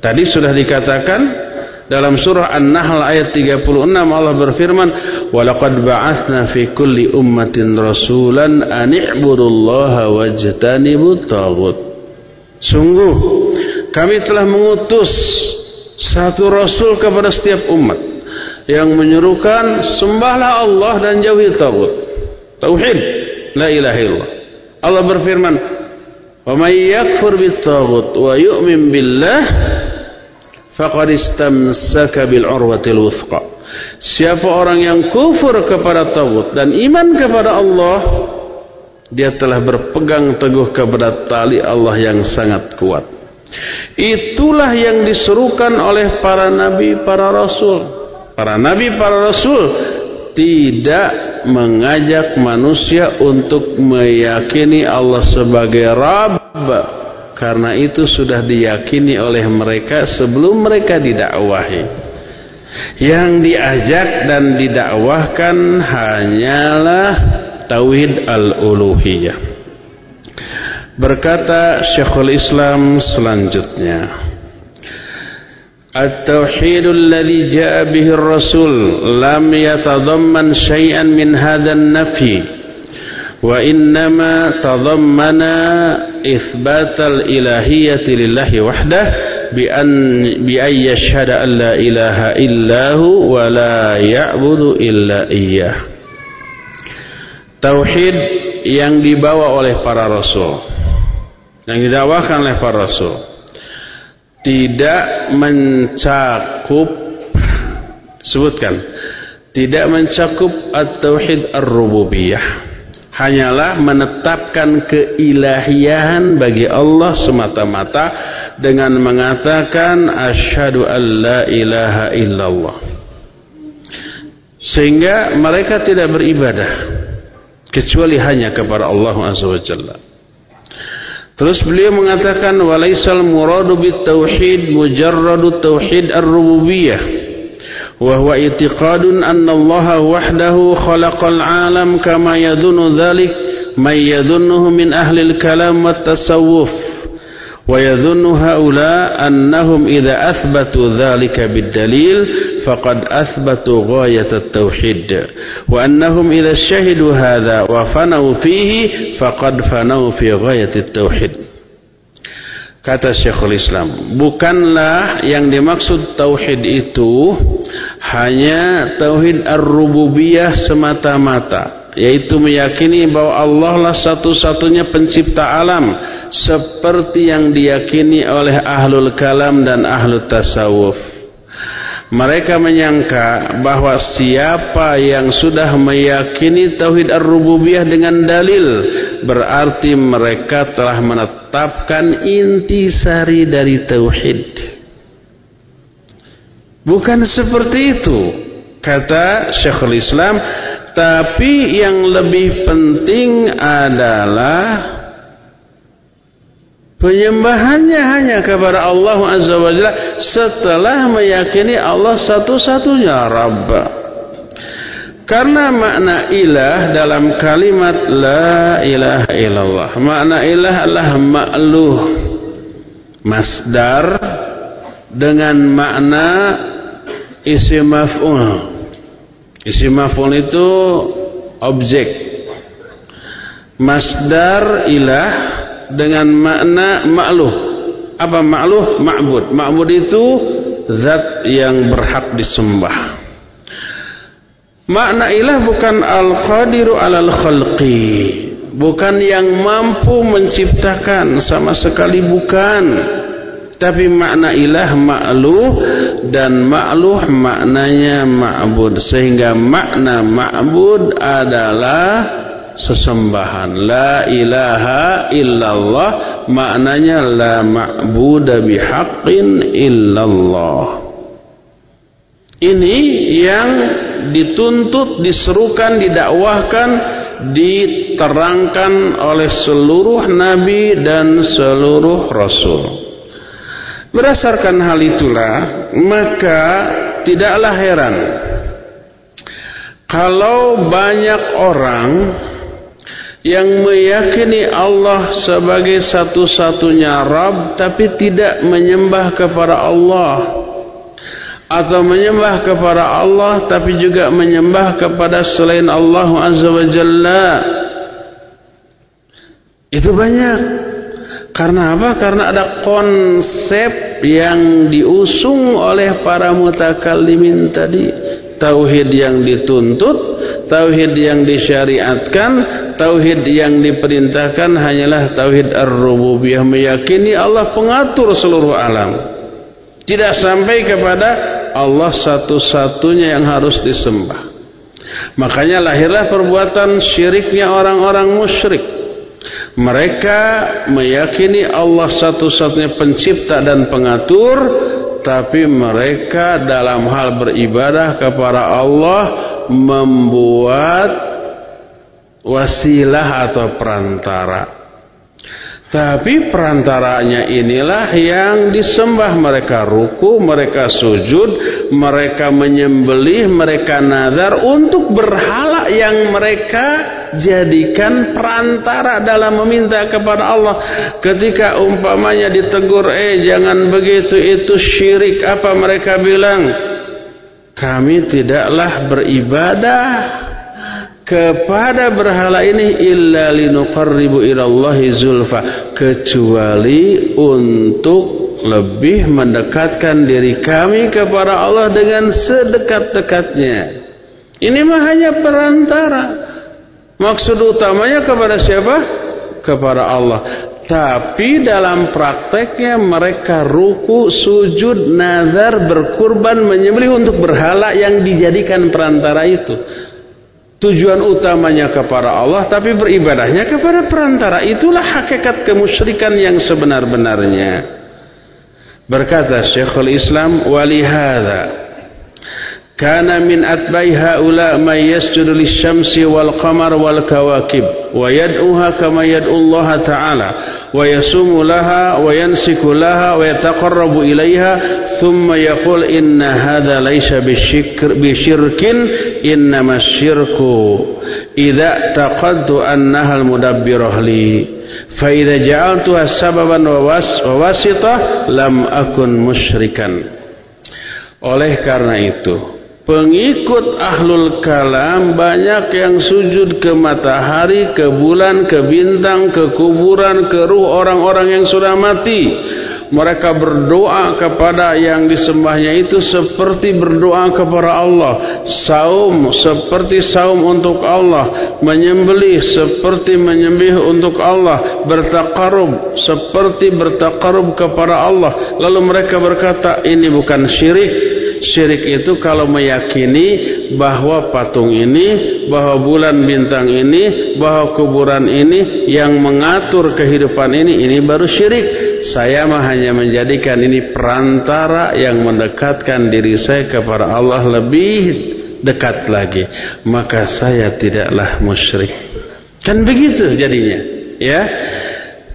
Tadi sudah dikatakan dalam surah An-Nahl ayat 36 Allah berfirman, "Wa laqad ba'atsna fi kulli ummatin rasulan an i'budullaha wajtanibut taghut." Sungguh kami telah mengutus satu rasul kepada setiap umat yang menyerukan sembahlah Allah dan jauhi tagut. Tauhid, la ilaha illallah. Allah berfirman, "Wa may yakfur bit wa yu'min billah faqad istamsaka bil urwatil wuthqa." Siapa orang yang kufur kepada tagut dan iman kepada Allah, dia telah berpegang teguh kepada tali Allah yang sangat kuat. Itulah yang diserukan oleh para nabi, para rasul. Para nabi, para rasul tidak mengajak manusia untuk meyakini Allah sebagai Rabb. Karena itu sudah diyakini oleh mereka sebelum mereka didakwahi. Yang diajak dan didakwahkan hanyalah tauhid al-uluhiyah. Berkata Syekhul Islam selanjutnya التوحيد الذي جاء به الرسول لم يتضمن شيئا من هذا النفي وإنما تضمن إثبات الإلهية لله وحده بأن, بأن يشهد أن لا إله إلا هو ولا يعبد إلا إياه Tauhid yang dibawa oleh para rasul yang didakwakan oleh para rasul tidak mencakup sebutkan tidak mencakup at-tauhid ar-rububiyah. Hanyalah menetapkan keilahian bagi Allah semata-mata dengan mengatakan asyhadu alla ilaha illallah. Sehingga mereka tidak beribadah kecuali hanya kepada Allah azza wajalla Terus beliau mengatakan walaisal muradu bit tauhid mujarradu tauhid ar-rububiyah wa huwa i'tiqadun anna Allah wahdahu khalaqal alam kama yadhunnu dhalik may yadhunnuhu min ahli al-kalam wat tasawuf ويظن هؤلاء أنهم إذا أثبتوا ذلك بالدليل فقد أثبتوا غاية التوحيد. وأنهم إذا شهدوا هذا وفنوا فيه فقد فنوا في غاية التوحيد. Kata Syekhul Islam, bukanlah yang dimaksud tauhid itu hanya tauhid ar-rububiyah semata-mata. Yaitu meyakini bahwa Allah lah satu-satunya pencipta alam seperti yang diyakini oleh ahlul kalam dan ahlul tasawuf Mereka menyangka bahwa siapa yang sudah meyakini tauhid ar-rububiyah dengan dalil berarti mereka telah menetapkan intisari dari tauhid. Bukan seperti itu kata Syekhul Islam, tapi yang lebih penting adalah Penyembahannya hanya kepada Allah Azza wa Jalla setelah meyakini Allah satu-satunya Rabb. Karena makna ilah dalam kalimat la ilaha illallah. Makna ilah adalah ma'luh. Masdar dengan makna isi maf'ul. Isi maf'ul itu objek. Masdar ilah dengan makna ma'luh. Apa ma'luh? Ma'bud. Ma'bud itu zat yang berhak disembah. Makna ilah bukan al-qadiru alal khalqi. Bukan yang mampu menciptakan sama sekali bukan. Tapi makna ilah ma'luh dan ma'luh maknanya ma'bud. Sehingga makna ma'bud adalah sesembahan. La ilaha illallah. Maknanya la ma'budu bihaqqin illallah. Ini yang dituntut diserukan didakwahkan diterangkan oleh seluruh nabi dan seluruh rasul berdasarkan hal itulah maka tidaklah heran kalau banyak orang yang meyakini Allah sebagai satu-satunya Rabb tapi tidak menyembah kepada Allah atau menyembah kepada Allah tapi juga menyembah kepada selain Allah Azza wa Jalla. Itu banyak karena apa? Karena ada konsep yang diusung oleh para mutakallimin tadi tauhid yang dituntut, tauhid yang disyariatkan, tauhid yang diperintahkan hanyalah tauhid ar-rububiyah meyakini Allah pengatur seluruh alam. Tidak sampai kepada Allah satu-satunya yang harus disembah. Makanya lahirlah perbuatan syiriknya orang-orang musyrik. Mereka meyakini Allah satu-satunya pencipta dan pengatur tapi mereka dalam hal beribadah kepada Allah membuat wasilah atau perantara. Tapi perantaranya inilah yang disembah mereka ruku, mereka sujud, mereka menyembelih, mereka nazar untuk berhala yang mereka jadikan perantara dalam meminta kepada Allah. Ketika umpamanya ditegur, eh jangan begitu itu syirik. Apa mereka bilang? Kami tidaklah beribadah kepada berhala ini illa linuqarribu ilallahi zulfa. Kecuali untuk lebih mendekatkan diri kami kepada Allah dengan sedekat-dekatnya. Ini mah hanya perantara. Maksud utamanya kepada siapa? kepada Allah. Tapi dalam prakteknya mereka ruku, sujud, nazar, berkurban, menyembelih untuk berhala yang dijadikan perantara itu Tujuan utamanya kepada Allah tapi beribadahnya kepada perantara. Itulah hakikat kemusyrikan yang sebenar-benarnya. Berkata Syekhul Islam walihada wal kawakib wa yad'uha kama yad'u Allah ta'ala wa yasumu laha wa yansiku laha wa yataqarrabu ilaiha thumma yaqul inna hadha laysa bisyirk bisyirkin innama syirku idza taqadtu annaha al mudabbirah li fa idza ja'altuha sababan wa wasitah lam akun musyrikan oleh karena itu Pengikut ahlul kalam banyak yang sujud ke matahari, ke bulan, ke bintang, ke kuburan, ke ruh orang-orang yang sudah mati. Mereka berdoa kepada yang disembahnya itu seperti berdoa kepada Allah. Saum seperti saum untuk Allah. Menyembelih seperti menyembelih untuk Allah. Bertakarub seperti bertakarub kepada Allah. Lalu mereka berkata ini bukan syirik Syirik itu kalau meyakini bahwa patung ini, bahwa bulan bintang ini, bahwa kuburan ini yang mengatur kehidupan ini, ini baru syirik. Saya mah hanya menjadikan ini perantara yang mendekatkan diri saya kepada Allah lebih dekat lagi. Maka saya tidaklah musyrik. Kan begitu jadinya, ya.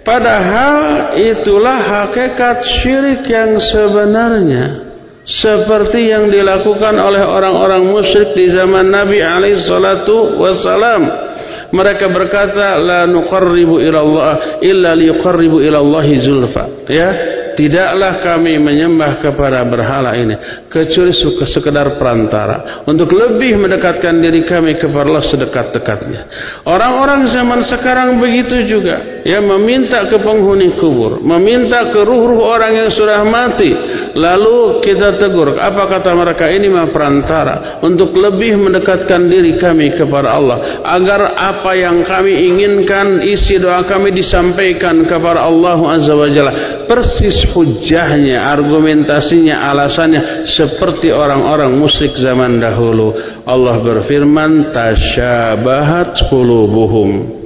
Padahal itulah hakikat syirik yang sebenarnya seperti yang dilakukan oleh orang-orang musyrik di zaman Nabi alaihi salatu wasalam. Mereka berkata la nuqarribu ila Allah illa liqarribu ila Allah zulfa. Ya, tidaklah kami menyembah kepada berhala ini kecuali sekedar perantara untuk lebih mendekatkan diri kami kepada Allah sedekat-dekatnya. Orang-orang zaman sekarang begitu juga, ya meminta ke penghuni kubur, meminta ke ruh-ruh orang yang sudah mati. Lalu kita tegur, apa kata mereka ini mah perantara untuk lebih mendekatkan diri kami kepada Allah agar apa yang kami inginkan isi doa kami disampaikan kepada Allah Azza wa Jalla persis hujahnya, argumentasinya, alasannya seperti orang-orang musyrik zaman dahulu. Allah berfirman, tasyabahat qulubuhum.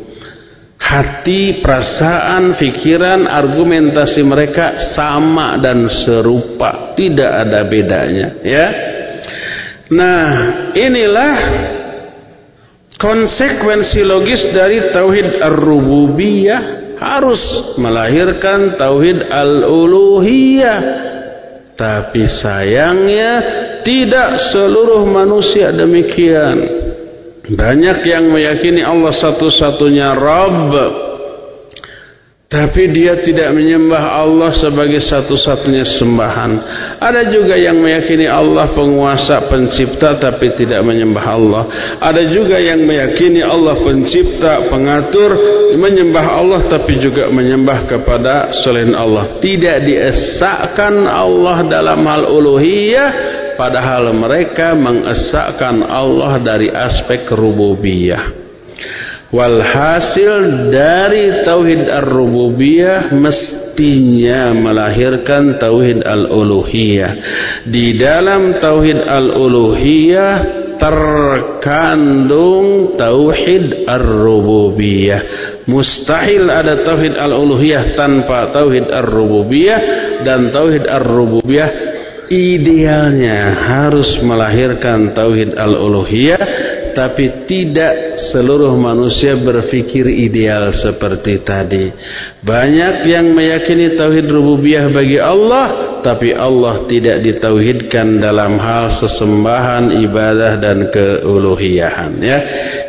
Hati, perasaan, pikiran, argumentasi mereka sama dan serupa, tidak ada bedanya, ya. Nah, inilah konsekuensi logis dari tauhid ar-rububiyah harus melahirkan tauhid al-uluhiyah. Tapi sayangnya tidak seluruh manusia demikian. Banyak yang meyakini Allah satu-satunya Rabb tapi dia tidak menyembah Allah sebagai satu-satunya sembahan. Ada juga yang meyakini Allah penguasa, pencipta tapi tidak menyembah Allah. Ada juga yang meyakini Allah pencipta, pengatur, menyembah Allah tapi juga menyembah kepada selain Allah. Tidak diesakan Allah dalam hal uluhiyah padahal mereka mengesahkan Allah dari aspek rububiyah. Walhasil dari tauhid ar-rububiyah mestinya melahirkan tauhid al-uluhiyah. Di dalam tauhid al-uluhiyah terkandung tauhid ar-rububiyah. Mustahil ada tauhid al-uluhiyah tanpa tauhid ar-rububiyah dan tauhid ar-rububiyah idealnya harus melahirkan tauhid al-uluhiyah tapi tidak seluruh manusia berpikir ideal seperti tadi. Banyak yang meyakini tauhid rububiyah bagi Allah tapi Allah tidak ditauhidkan dalam hal sesembahan ibadah dan keuluhiyahan ya.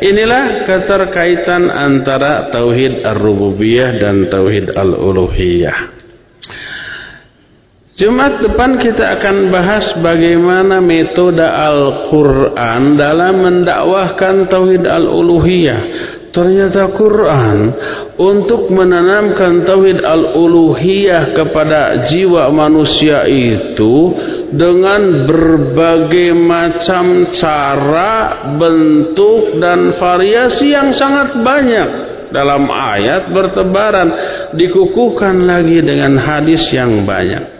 Inilah keterkaitan antara tauhid ar-rububiyah dan tauhid al-uluhiyah Jumat depan kita akan bahas bagaimana metode Al-Quran dalam mendakwahkan Tauhid Al-Uluhiyah. Ternyata Quran untuk menanamkan Tauhid Al-Uluhiyah kepada jiwa manusia itu dengan berbagai macam cara, bentuk dan variasi yang sangat banyak dalam ayat bertebaran dikukuhkan lagi dengan hadis yang banyak.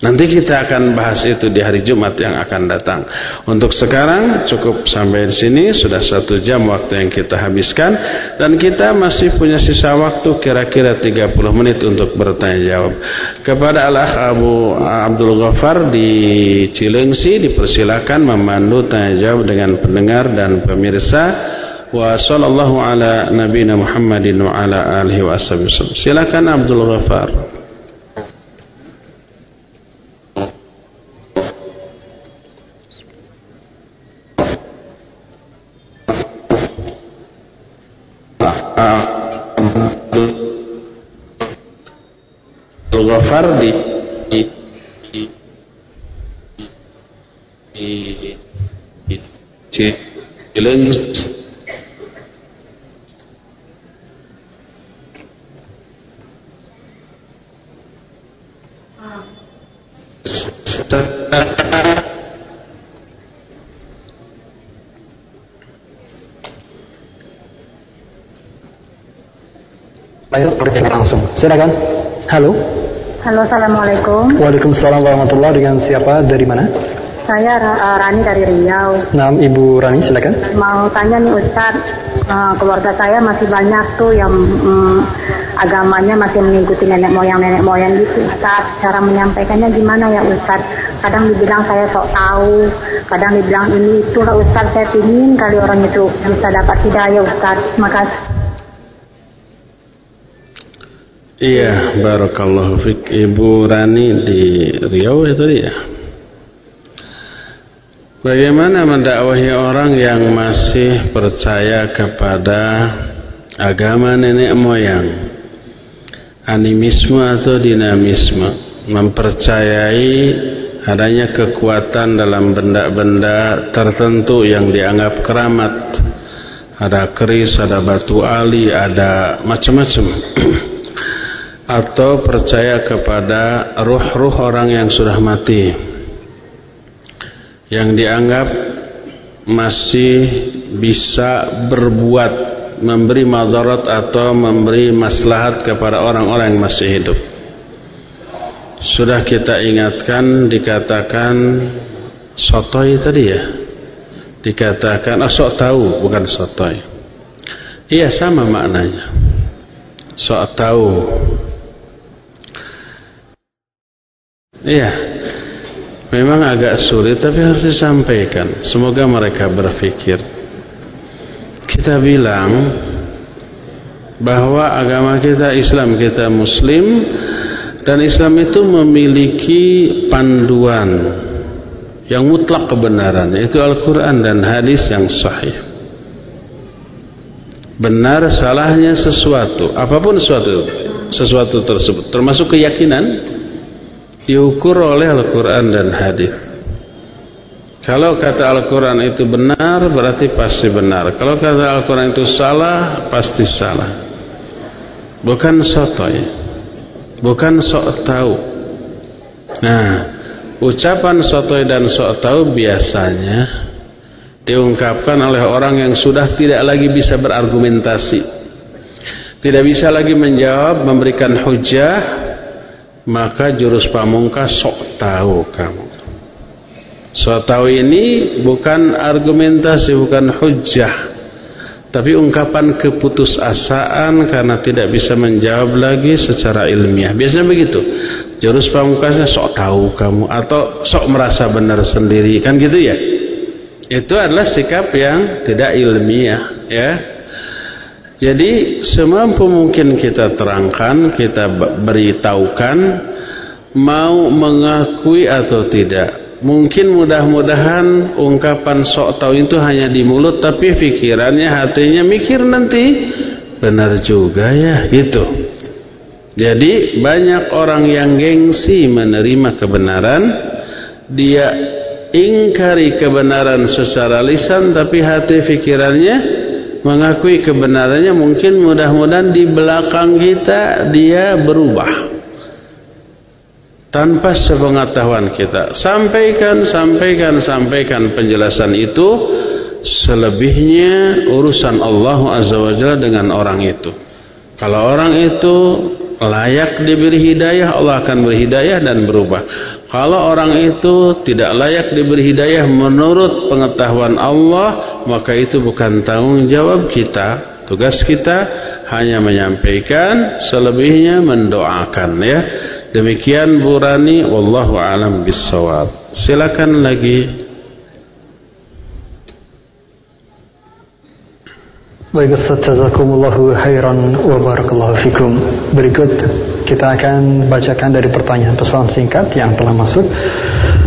Nanti kita akan bahas itu di hari Jumat yang akan datang. Untuk sekarang cukup sampai di sini sudah satu jam waktu yang kita habiskan dan kita masih punya sisa waktu kira-kira 30 menit untuk bertanya jawab. Kepada Allah Abu Abdul Ghaffar di Cilengsi dipersilakan memandu tanya jawab dengan pendengar dan pemirsa. Wa sallallahu ala Silakan Abdul Ghaffar. Fardi di bertanya langsung. Silakan. Halo. Halo, assalamualaikum. Waalaikumsalam warahmatullahi Dengan siapa? Dari mana? saya uh, Rani dari Riau. Nah, Ibu Rani silakan. Mau tanya nih Ustaz, uh, keluarga saya masih banyak tuh yang um, agamanya masih mengikuti nenek moyang nenek moyang gitu. Ustaz, cara menyampaikannya gimana ya Ustaz? Kadang dibilang saya sok tahu, kadang dibilang ini itu lah Ustaz. Saya ingin kali orang itu bisa dapat hidayah Ustaz. Makasih. Iya, barakallahu fik Ibu Rani di Riau itu ya. Bagaimana mendakwahi orang yang masih percaya kepada agama nenek moyang? Animisme atau dinamisme? Mempercayai adanya kekuatan dalam benda-benda tertentu yang dianggap keramat. Ada keris, ada batu ali, ada macam-macam. atau percaya kepada ruh-ruh orang yang sudah mati. Yang dianggap masih bisa berbuat memberi madarat atau memberi maslahat kepada orang-orang yang masih hidup. Sudah kita ingatkan dikatakan sotoy tadi ya? Dikatakan oh sok tahu bukan sotoy. Iya sama maknanya. Sok tahu Iya. Memang agak sulit tapi harus disampaikan. Semoga mereka berpikir. Kita bilang bahwa agama kita Islam, kita muslim dan Islam itu memiliki panduan yang mutlak kebenaran yaitu Al-Qur'an dan hadis yang sahih. Benar salahnya sesuatu, apa pun sesuatu sesuatu tersebut termasuk keyakinan diukur oleh Al-Quran dan hadis. Kalau kata Al-Quran itu benar berarti pasti benar. Kalau kata Al-Quran itu salah pasti salah. Bukan sotoy, bukan sok tahu. Nah, ucapan sotoy dan sok tahu biasanya diungkapkan oleh orang yang sudah tidak lagi bisa berargumentasi, tidak bisa lagi menjawab, memberikan hujah maka jurus pamungkas sok tahu kamu. Sok tahu ini bukan argumentasi bukan hujah tapi ungkapan keputusasaan karena tidak bisa menjawab lagi secara ilmiah. Biasanya begitu. Jurus pamungkasnya sok tahu kamu atau sok merasa benar sendiri. Kan gitu ya? Itu adalah sikap yang tidak ilmiah ya jadi semampu mungkin kita terangkan, kita beritahukan mau mengakui atau tidak. Mungkin mudah-mudahan ungkapan sok tahu itu hanya di mulut tapi pikirannya hatinya mikir nanti benar juga ya gitu. Jadi banyak orang yang gengsi menerima kebenaran dia ingkari kebenaran secara lisan tapi hati pikirannya mengakui kebenarannya mungkin mudah-mudahan di belakang kita dia berubah. Tanpa sepengetahuan kita. Sampaikan sampaikan sampaikan penjelasan itu. Selebihnya urusan Allah Azza wa Jalla dengan orang itu. Kalau orang itu layak diberi hidayah Allah akan beri hidayah dan berubah kalau orang itu tidak layak diberi hidayah menurut pengetahuan Allah maka itu bukan tanggung jawab kita. Tugas kita hanya menyampaikan selebihnya mendoakan ya. Demikian Burani wallahu alam bisawab silakan lagi. Baik Ustaz Jazakumullahu khairan wa barakallahu fikum. Berikut kita akan bacakan dari pertanyaan pesan singkat yang telah masuk.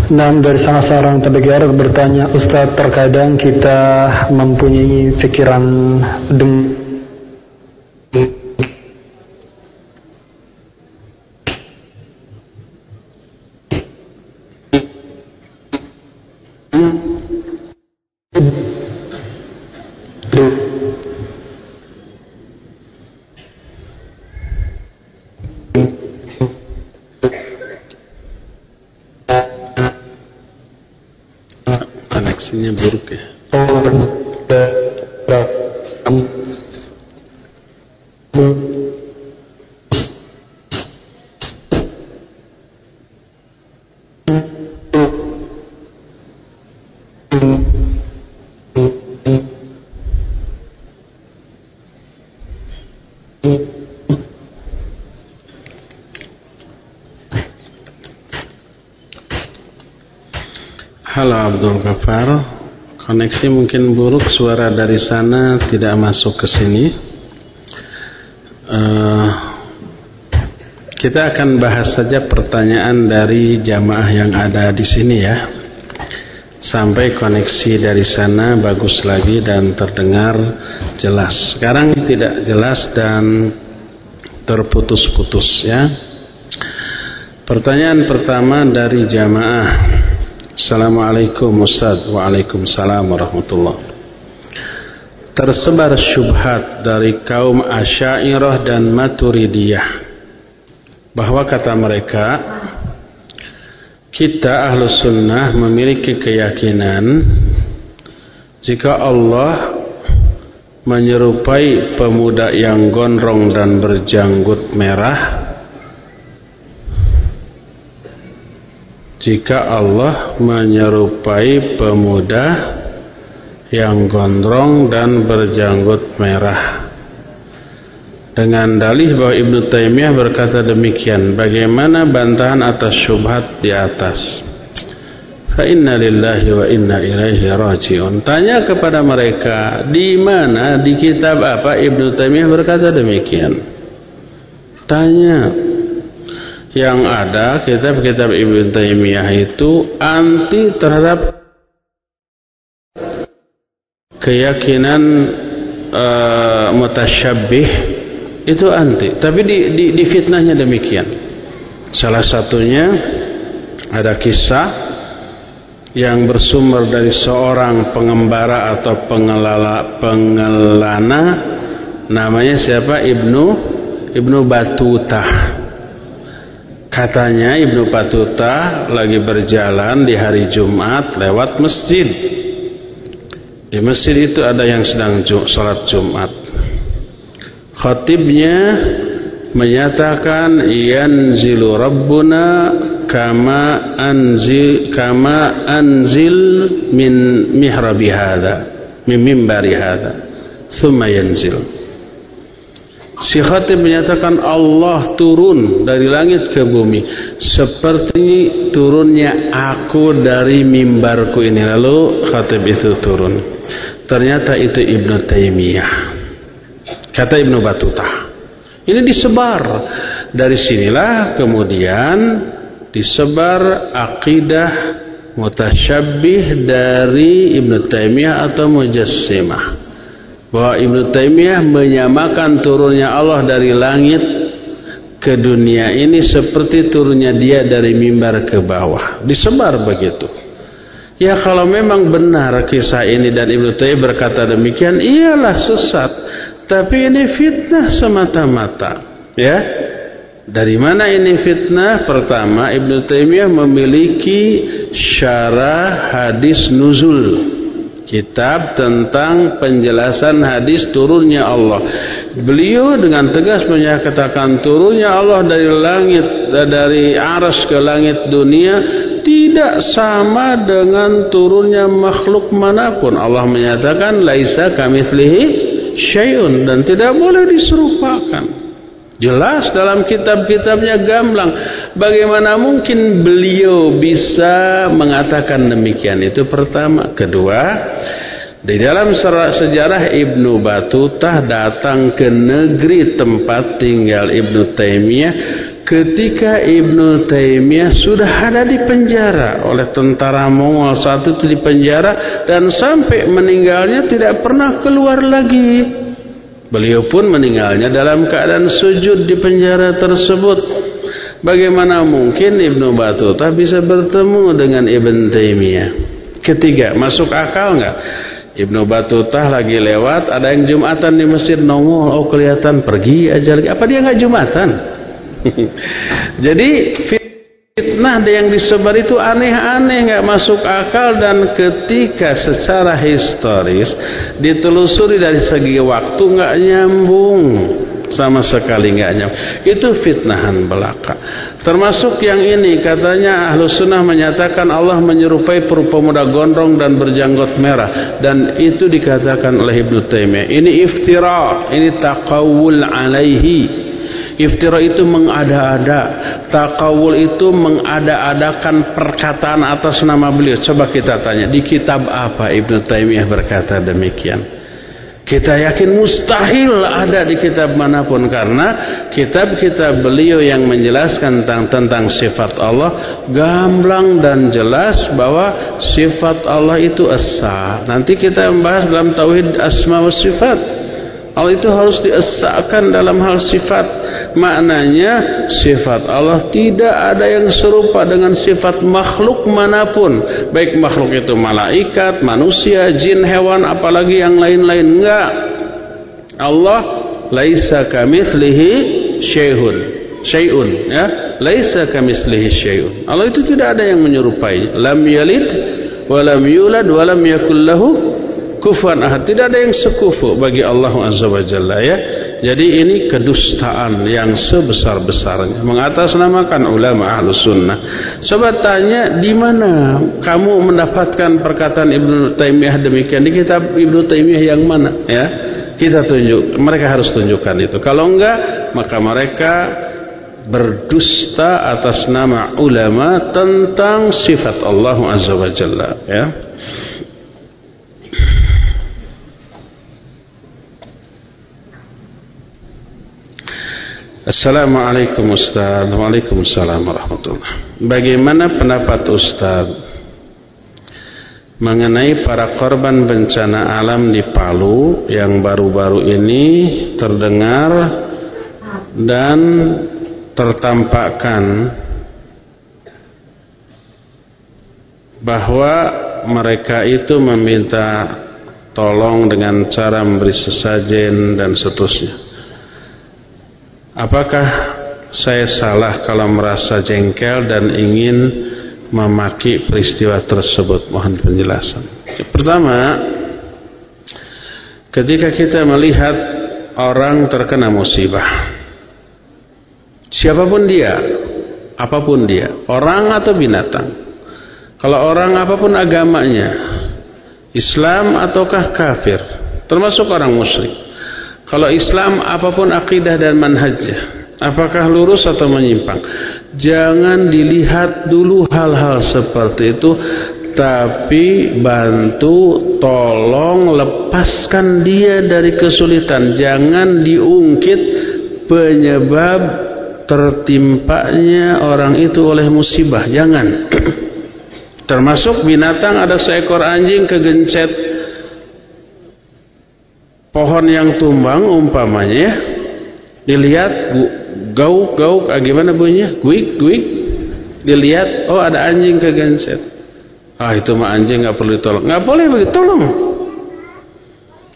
Dan dari salah seorang pendengar bertanya Ustaz terkadang kita mempunyai pikiran Ghaffar Koneksi mungkin buruk Suara dari sana tidak masuk ke sini. Uh, Kita akan bahas saja pertanyaan dari jamaah yang ada di sini ya. Sampai koneksi dari sana bagus lagi dan terdengar jelas. Sekarang tidak jelas dan terputus-putus ya. Pertanyaan pertama dari jamaah Assalamualaikum Ustaz. Waalaikumsalam warahmatullahi Tersebar syubhat dari kaum Asyairah dan Maturidiyah. Bahwa kata mereka Kita ahlu sunnah memiliki keyakinan Jika Allah menyerupai pemuda yang gondrong dan berjanggut merah jika Allah menyerupai pemuda yang gondrong dan berjanggut merah. Dengan dalih bahwa Ibnu Taimiyah berkata demikian bagaimana bantahan atas syubhat di atas? Fa inna lillahi wa inna ilaihi rajiun. Tanya kepada mereka di mana? Di kitab apa? Ibnu Taimiyah berkata demikian. Tanya yang ada kitab-kitab Ibn Taimiyah itu anti terhadap keyakinan uh, mutasyabih itu anti. Tapi di, di, di fitnahnya demikian. Salah satunya ada kisah yang bersumber dari seorang pengembara atau pengelala, pengelana namanya siapa? Ibnu Ibnu Batutah Katanya Ibnu Batuta lagi berjalan di hari Jumat lewat masjid. Di masjid itu ada yang sedang sholat Jumat. Khatibnya menyatakan yanzilu rabbuna kama anzil kama anzil min mihrabi hadha min mimbari hadha thumma yanzil Si Khatib menyatakan Allah turun dari langit ke bumi seperti turunnya aku dari mimbarku ini. Lalu Khatib itu turun. Ternyata itu Ibnu Taimiyah. Kata Ibnu Batutah. Ini disebar. Dari sinilah kemudian disebar akidah mutasyabbih dari Ibnu Taimiyah atau Mujassimah bahwa Ibnu Taimiyah menyamakan turunnya Allah dari langit ke dunia ini seperti turunnya dia dari mimbar ke bawah. Disebar begitu. Ya kalau memang benar kisah ini dan Ibnu Taimiyah berkata demikian, iyalah sesat. Tapi ini fitnah semata-mata. Ya. Dari mana ini fitnah? Pertama, Ibnu Taimiyah memiliki syarah hadis nuzul kitab tentang penjelasan hadis turunnya Allah. Beliau dengan tegas menyatakan turunnya Allah dari langit dari aras ke langit dunia tidak sama dengan turunnya makhluk mana pun. Allah menyatakan laisa kamitslihi syai'un dan tidak boleh diserupakan. Jelas dalam kitab-kitabnya gamblang. Bagaimana mungkin beliau bisa mengatakan demikian? Itu pertama. Kedua, di dalam sejarah Ibnu Batutah datang ke negeri tempat tinggal Ibnu Taimiyah ketika Ibnu Taimiyah sudah ada di penjara oleh tentara Mongol saat itu di penjara dan sampai meninggalnya tidak pernah keluar lagi. Beliau pun meninggalnya dalam keadaan sujud di penjara tersebut. Bagaimana mungkin Ibnu Battuta bisa bertemu dengan Ibn Taimiyah? Ketiga, masuk akal nggak? Ibnu Battuta lagi lewat, ada yang Jumatan di masjid nongol, oh kelihatan pergi aja lagi. Apa dia nggak Jumatan? Jadi Fitnah yang disebar itu aneh-aneh nggak masuk akal dan ketika secara historis ditelusuri dari segi waktu nggak nyambung sama sekali nggak nyambung. Itu fitnahan belaka. Termasuk yang ini katanya ahlu sunnah menyatakan Allah menyerupai pemuda gondrong dan berjanggot merah dan itu dikatakan oleh Ibnu Taimiyah. Ini iftira ini taqawul alaihi Iftira itu mengada-ada. Takawul itu mengada-adakan perkataan atas nama beliau. Coba kita tanya, di kitab apa Ibnu Taimiyah berkata demikian? Kita yakin mustahil ada di kitab mana pun karena kitab-kitab beliau yang menjelaskan tentang, tentang sifat Allah gamblang dan jelas bahwa sifat Allah itu esa. Nanti kita membahas dalam tauhid asma wa sifat. Allah itu harus diesakan dalam hal sifat. Maknanya sifat Allah tidak ada yang serupa dengan sifat makhluk mana pun. Baik makhluk itu malaikat, manusia, jin, hewan, apalagi yang lain-lain. Enggak. Allah laisa kamitslihi syai'un. Syai'un ya. Laisa kamitslihi syai'un. Allah itu tidak ada yang menyerupai. Lam yalid wa yulad wa lam kufuan ahad tidak ada yang sekufu bagi Allah azza wa jalla ya. Jadi ini kedustaan yang sebesar-besarnya. Mengatasnamakan ulama ahlus sunnah. Coba tanya di mana kamu mendapatkan perkataan Ibnu Taimiyah demikian? Di kitab Ibnu Taimiyah yang mana ya? Kita tunjuk mereka harus tunjukkan itu. Kalau enggak maka mereka berdusta atas nama ulama tentang sifat Allah azza wa jalla ya Assalamualaikum Ustaz. Waalaikumsalam warahmatullah. Bagaimana pendapat Ustaz Mengenai para korban bencana alam di Palu Yang baru-baru ini terdengar Dan tertampakkan Bahwa mereka itu meminta tolong dengan cara memberi sesajen dan seterusnya Apakah saya salah kalau merasa jengkel dan ingin memaki peristiwa tersebut? Mohon penjelasan. Pertama, ketika kita melihat orang terkena musibah, siapa pun dia, apa pun dia, orang atau binatang, kalau orang apa pun agamanya, Islam ataukah kafir, termasuk orang musyrik, kalau Islam apa pun akidah dan manhajnya, apakah lurus atau menyimpang? Jangan dilihat dulu hal-hal seperti itu, tapi bantu, tolong lepaskan dia dari kesulitan. Jangan diungkit penyebab tertimpanya orang itu oleh musibah. Jangan. Termasuk binatang ada seekor anjing kegencet pohon yang tumbang umpamanya dilihat gauk gauk ah, gimana bunyinya? Guik guik. Dilihat oh ada anjing kegenset ah itu mah anjing nggak perlu ditolong. Nggak boleh begitu tolong.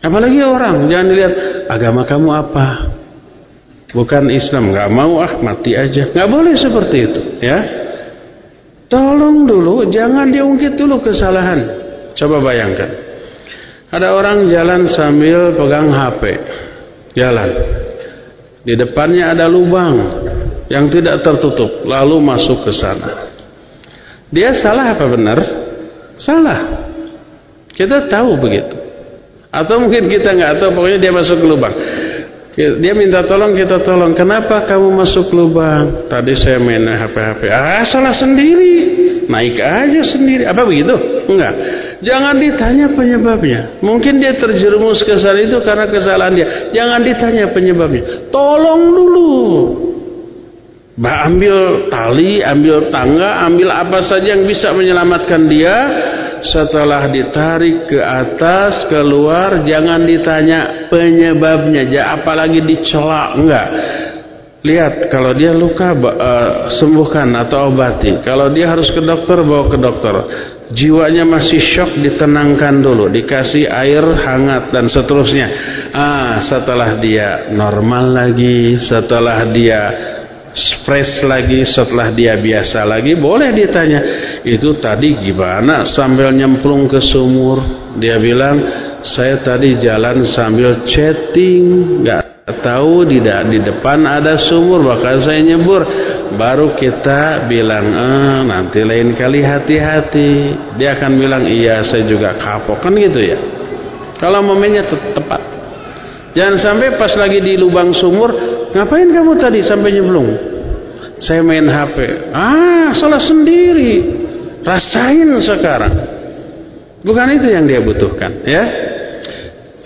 Apalagi orang jangan dilihat agama kamu apa? Bukan Islam nggak mau ah mati aja. Nggak boleh seperti itu ya. Tolong dulu jangan diungkit dulu kesalahan. Coba bayangkan ada orang jalan sambil pegang HP. Jalan. Di depannya ada lubang yang tidak tertutup, lalu masuk ke sana. Dia salah apa benar? Salah. Kita tahu begitu. Atau mungkin kita nggak tahu, pokoknya dia masuk ke lubang. Dia minta tolong, kita tolong. Kenapa kamu masuk lubang? Tadi saya main HP-HP. Ah, salah sendiri naik aja sendiri. Apa begitu? Enggak. Jangan ditanya penyebabnya. Mungkin dia terjerumus ke sana itu karena kesalahan dia. Jangan ditanya penyebabnya. Tolong dulu. Ambil tali, ambil tangga, ambil apa saja yang bisa menyelamatkan dia. Setelah ditarik ke atas, keluar, jangan ditanya penyebabnya. Apalagi dicela, enggak Lihat kalau dia luka uh, sembuhkan atau obati. Kalau dia harus ke dokter bawa ke dokter. Jiwanya masih shock ditenangkan dulu, dikasih air hangat dan seterusnya. Ah, setelah dia normal lagi, setelah dia fresh lagi, setelah dia biasa lagi, boleh ditanya, itu tadi gimana sambil nyemplung ke sumur? Dia bilang, saya tadi jalan sambil chatting, nggak tahu di, di depan ada sumur bakal saya nyebur baru kita bilang eh, nanti lain kali hati-hati dia akan bilang iya saya juga kapok kan gitu ya kalau momennya tepat jangan sampai pas lagi di lubang sumur ngapain kamu tadi sampai nyemplung? Saya main HP. Ah, salah sendiri. Rasain sekarang. Bukan itu yang dia butuhkan, ya.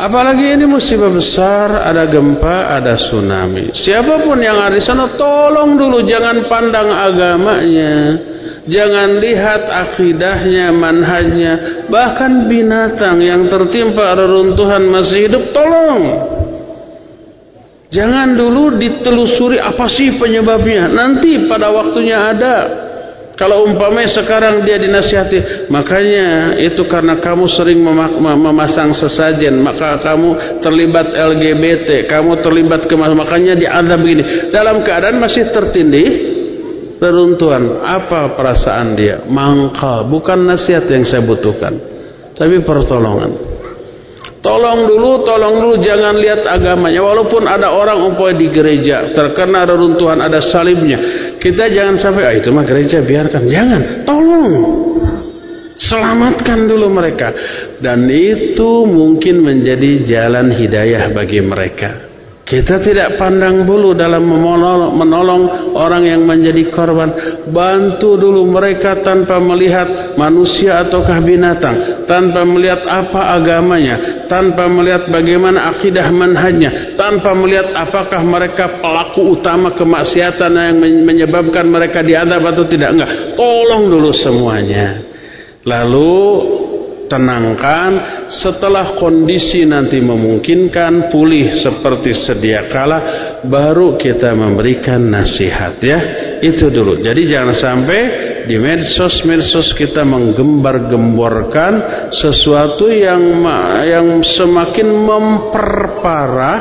Apalagi ini musibah besar, ada gempa, ada tsunami. Siapa pun yang ada di sana, tolong dulu jangan pandang agamanya. Jangan lihat akidahnya, manhajnya. Bahkan binatang yang tertimpa reruntuhan masih hidup, tolong. Jangan dulu ditelusuri apa sih penyebabnya. Nanti pada waktunya ada. Kalau umpamanya sekarang dia dinasihati, makanya itu karena kamu sering memasang sesajen, maka kamu terlibat LGBT, kamu terlibat kemas, makanya diadab begini. Dalam keadaan masih tertindih, reruntuhan. Apa perasaan dia? Mangkal. Bukan nasihat yang saya butuhkan, tapi pertolongan. Tolong dulu, tolong dulu jangan lihat agamanya. Walaupun ada orang umpamanya di gereja terkena reruntuhan ada salibnya, kita jangan sampai ah itu mah gereja biarkan. Jangan, tolong. Selamatkan dulu mereka dan itu mungkin menjadi jalan hidayah bagi mereka. Kita tidak pandang bulu dalam menolong, menolong orang yang menjadi korban. Bantu dulu mereka tanpa melihat manusia ataukah binatang. Tanpa melihat apa agamanya. Tanpa melihat bagaimana akidah manhajnya. Tanpa melihat apakah mereka pelaku utama kemaksiatan yang menyebabkan mereka diadab atau tidak. Enggak. Tolong dulu semuanya. Lalu tenangkan setelah kondisi nanti memungkinkan pulih seperti sedia kala baru kita memberikan nasihat ya. Itu dulu. Jadi jangan sampai di medsos-medsos kita menggembar-gemborkan sesuatu yang yang semakin memperparah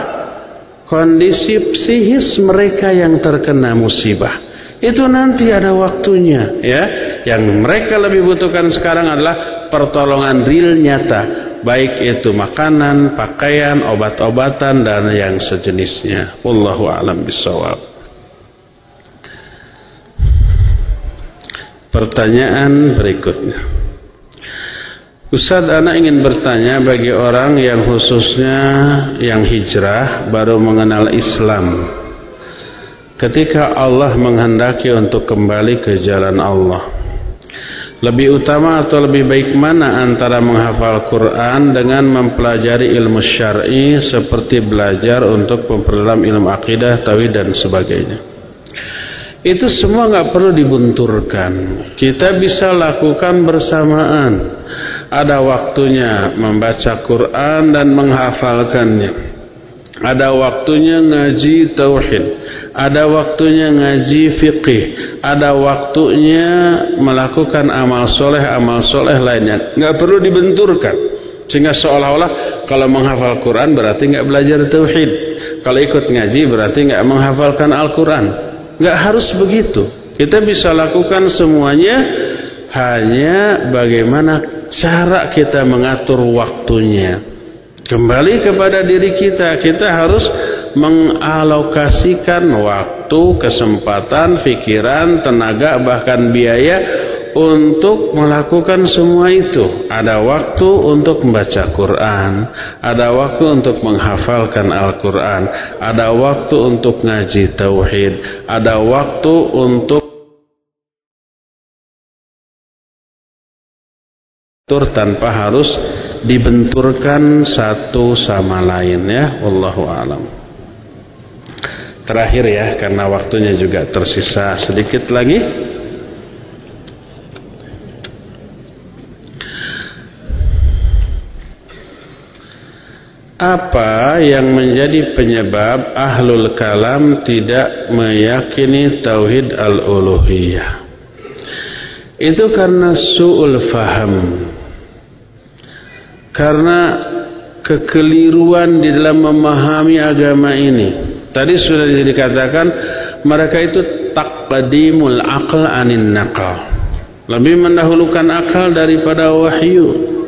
kondisi psikis mereka yang terkena musibah itu nanti ada waktunya ya. Yang mereka lebih butuhkan sekarang adalah pertolongan real nyata, baik itu makanan, pakaian, obat-obatan dan yang sejenisnya. Wallahu a'lam bishawab. Pertanyaan berikutnya. Ustaz anak ingin bertanya bagi orang yang khususnya yang hijrah baru mengenal Islam ketika Allah menghendaki untuk kembali ke jalan Allah lebih utama atau lebih baik mana antara menghafal Quran dengan mempelajari ilmu syar'i seperti belajar untuk memperdalam ilmu akidah, tauhid dan sebagainya. Itu semua nggak perlu dibunturkan. Kita bisa lakukan bersamaan. Ada waktunya membaca Quran dan menghafalkannya. Ada waktunya ngaji tauhid, ada waktunya ngaji fikih, ada waktunya melakukan amal soleh amal soleh lainnya. Nggak perlu dibenturkan. Sehingga seolah-olah kalau menghafal Quran berarti nggak belajar tauhid. Kalau ikut ngaji berarti nggak menghafalkan Al-Quran. Nggak harus begitu. Kita bisa lakukan semuanya hanya bagaimana cara kita mengatur waktunya. Kembali kepada diri kita, kita harus mengalokasikan waktu, kesempatan, pikiran, tenaga, bahkan biaya untuk melakukan semua itu. Ada waktu untuk membaca Quran, ada waktu untuk menghafalkan Al-Quran, ada waktu untuk ngaji tauhid, ada waktu untuk tanpa harus dibenturkan satu sama lain ya. Wallahu alam. Terakhir ya karena waktunya juga tersisa sedikit lagi. Apa yang menjadi penyebab ahlul kalam tidak meyakini tauhid al-uluhiyah? Itu karena su'ul faham karena kekeliruan di dalam memahami agama ini. Tadi sudah dikatakan mereka itu taqdimul aql anin naqal. Lebih mendahulukan akal daripada wahyu.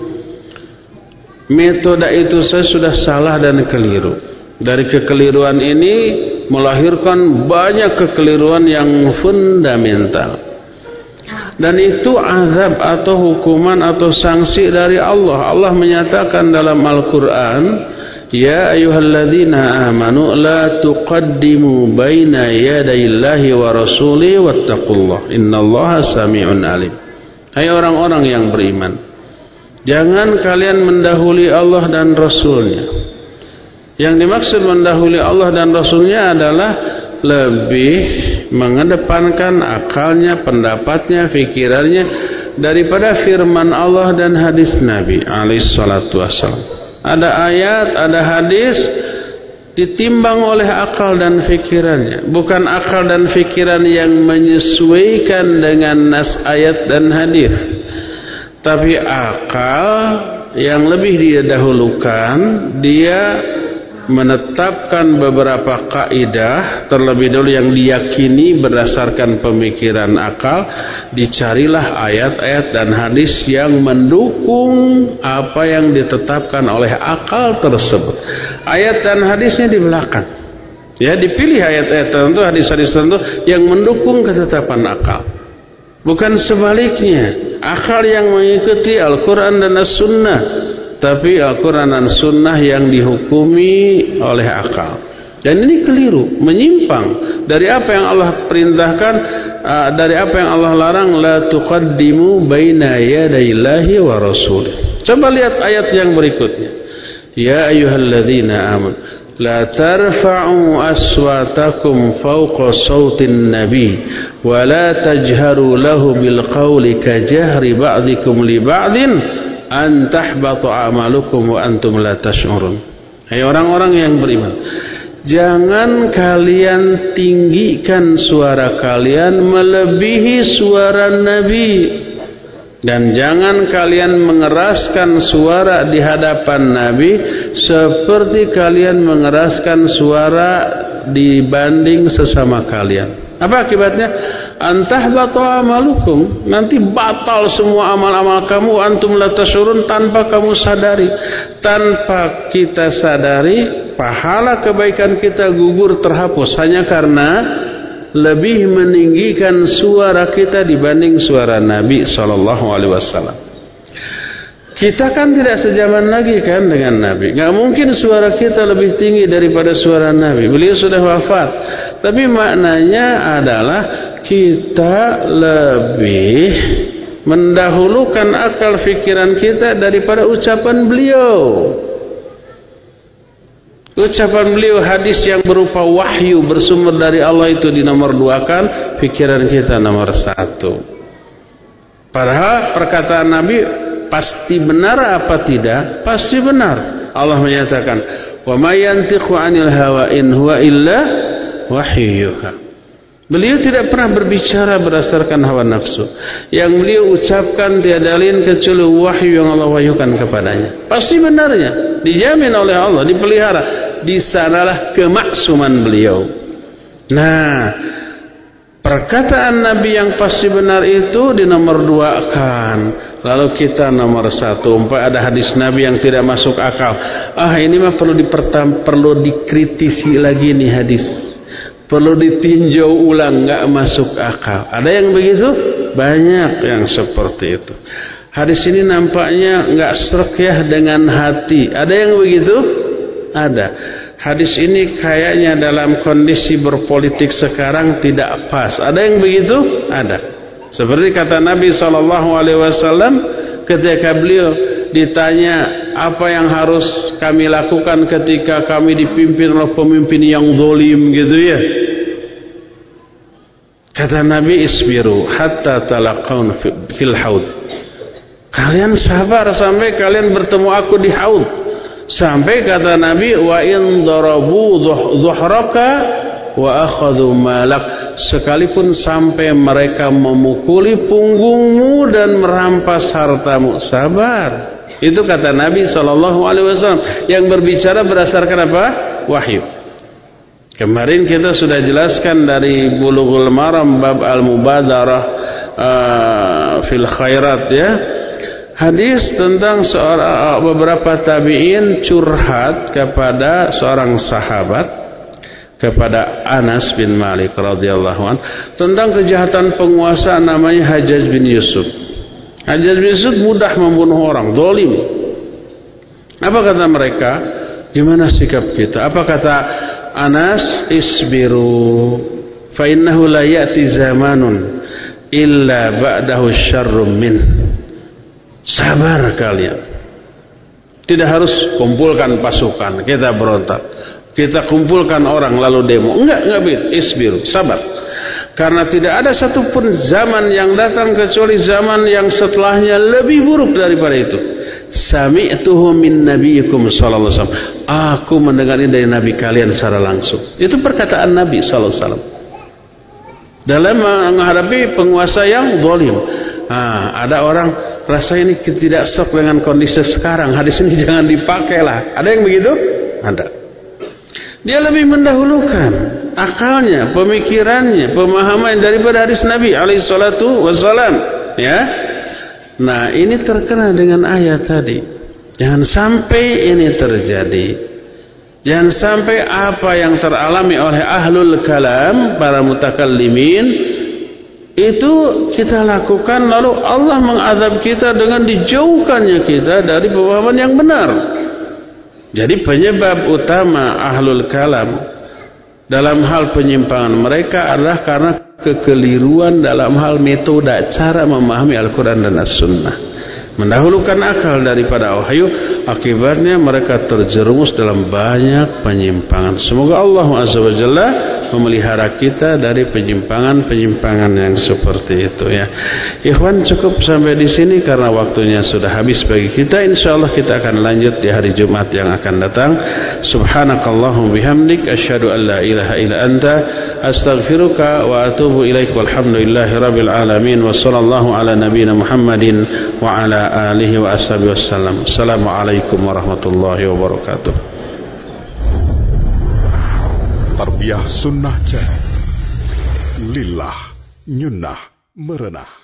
Metode itu saya sudah salah dan keliru. Dari kekeliruan ini melahirkan banyak kekeliruan yang fundamental. Dan itu azab atau hukuman atau sanksi dari Allah. Allah menyatakan dalam Al-Quran, Ya ayyuhalladzina amanu la tuqaddimu baina yadayillahi wa rasuli wattaqullah innallaha sami'un alim. Hai orang-orang yang beriman, jangan kalian mendahului Allah dan Rasulnya. Yang dimaksud mendahului Allah dan Rasulnya adalah lebih mengedepankan akalnya, pendapatnya, fikirannya daripada firman Allah dan hadis Nabi alaihi salatu wassalam. Ada ayat, ada hadis ditimbang oleh akal dan fikirannya. Bukan akal dan fikiran yang menyesuaikan dengan nas ayat dan hadis. Tapi akal yang lebih dia dahulukan dia menetapkan beberapa kaidah terlebih dahulu yang diyakini berdasarkan pemikiran akal dicarilah ayat-ayat dan hadis yang mendukung apa yang ditetapkan oleh akal tersebut. Ayat dan hadisnya di belakang. Ya dipilih ayat-ayat tertentu hadis-hadis tertentu yang mendukung ketetapan akal. Bukan sebaliknya akal yang mengikuti Al-Quran dan As-Sunnah tapi Al-Quran dan Sunnah yang dihukumi oleh akal. Dan ini keliru, menyimpang dari apa yang Allah perintahkan, uh, dari apa yang Allah larang, la tuqaddimu baina yadayillahi wa rasul. Coba lihat ayat yang berikutnya. Ya ayyuhalladzina amanu la tarfa'u aswatakum fawqa sautin nabi wa la tajharu lahu bil qawli ka ba'dikum li ba'din an tahbatu amalukum wa antum la tash'urun. Hai orang-orang yang beriman, jangan kalian tinggikan suara kalian melebihi suara Nabi dan jangan kalian mengeraskan suara di hadapan Nabi seperti kalian mengeraskan suara dibanding sesama kalian. Apa akibatnya? Antah batal amalukum. Nanti batal semua amal-amal kamu antum la tasyurun tanpa kamu sadari. Tanpa kita sadari, pahala kebaikan kita gugur terhapus hanya karena lebih meninggikan suara kita dibanding suara Nabi sallallahu alaihi wasallam. Kita kan tidak sejaman lagi kan dengan Nabi. Gak mungkin suara kita lebih tinggi daripada suara Nabi. Beliau sudah wafat. Tapi maknanya adalah kita lebih mendahulukan akal fikiran kita daripada ucapan beliau. Ucapan beliau hadis yang berupa wahyu bersumber dari Allah itu di nomor dua kan, pikiran kita nomor satu. Padahal perkataan Nabi pasti benar apa tidak? Pasti benar. Allah menyatakan, "Wa may yantiqu 'anil hawa in huwa illa wahyuha." Beliau tidak pernah berbicara berdasarkan hawa nafsu. Yang beliau ucapkan tiada lain kecuali wahyu yang Allah wahyukan kepadanya. Pasti benarnya, dijamin oleh Allah, dipelihara. Di sanalah kemaksuman beliau. Nah, perkataan Nabi yang pasti benar itu di nomor dua kan Lalu kita nomor satu, umpah ada hadis Nabi yang tidak masuk akal. Ah ini mah perlu dipertam, perlu dikritisi lagi nih hadis. Perlu ditinjau ulang, nggak masuk akal. Ada yang begitu? Banyak yang seperti itu. Hadis ini nampaknya nggak serak ya dengan hati. Ada yang begitu? Ada. Hadis ini kayaknya dalam kondisi berpolitik sekarang tidak pas. Ada yang begitu? Ada. Seperti kata Nabi Wasallam ketika beliau ditanya apa yang harus kami lakukan ketika kami dipimpin oleh pemimpin yang zolim gitu ya. Kata Nabi isbiru hatta talaqaun fil haud. Kalian sabar sampai kalian bertemu aku di haud. Sampai kata Nabi wa in darabu dhuhraka wa akhadhu malak. Sekalipun sampai mereka memukuli punggungmu dan merampas hartamu. Sabar. Itu kata Nabi sallallahu alaihi wasallam yang berbicara berdasarkan apa? Wahyu. Kemarin kita sudah jelaskan dari bulughul maram bab al mubadarah uh, fil khairat ya hadis tentang seorang beberapa tabi'in curhat kepada seorang sahabat kepada Anas bin Malik radhiyallahu an tentang kejahatan penguasa namanya Hajjaj bin Yusuf. Hajjaj bin Yusuf mudah membunuh orang, zalim. Apa kata mereka? Gimana sikap kita? Apa kata Anas? Isbiru fa innahu la ya'ti zamanun illa ba'dahu syarrum min. Sabar kalian. Tidak harus kumpulkan pasukan, kita berontak. Kita kumpulkan orang lalu demo. Enggak, enggak bir, isbiru, sabar. Karena tidak ada satupun zaman yang datang kecuali zaman yang setelahnya lebih buruk daripada itu. Sami'tuhu min nabiyikum sallallahu alaihi wasallam. Aku mendengarnya dari nabi kalian secara langsung. Itu perkataan Nabi sallallahu alaihi. Dalam menghadapi penguasa yang zalim. Nah, ada orang rasa ini tidak sok dengan kondisi sekarang. Hadis ini jangan dipakailah. Ada yang begitu? Ada. Dia lebih mendahulukan akalnya, pemikirannya, pemahaman daripada hadis Nabi alaihi salatu wasallam. Ya. Nah ini terkena dengan ayat tadi. Jangan sampai ini terjadi. Jangan sampai apa yang teralami oleh ahlul kalam, para mutakallimin, itu kita lakukan lalu Allah mengadab kita dengan dijauhkannya kita dari pemahaman yang benar. Jadi penyebab utama ahlul kalam dalam hal penyimpangan mereka adalah karena kekeliruan dalam hal metode cara memahami Al-Quran dan As-Sunnah mendahulukan akal daripada wahyu akibatnya mereka terjerumus dalam banyak penyimpangan. Semoga Allah Azza wa Jalla memelihara kita dari penyimpangan-penyimpangan yang seperti itu ya. Ikhwan cukup sampai di sini karena waktunya sudah habis bagi kita. Insyaallah kita akan lanjut di hari Jumat yang akan datang. Subhanakallahum bihamdik asyhadu an la ilaha illa anta astaghfiruka wa atubu ilaik walhamdulillahi rabbil alamin wa sallallahu ala nabiyyina Muhammadin wa ala alihi wa ashabihi. Assalamualaikum warahmatullahi wabarakatuh. Tarbiyah Sunnah Channel. Lillah, merenah.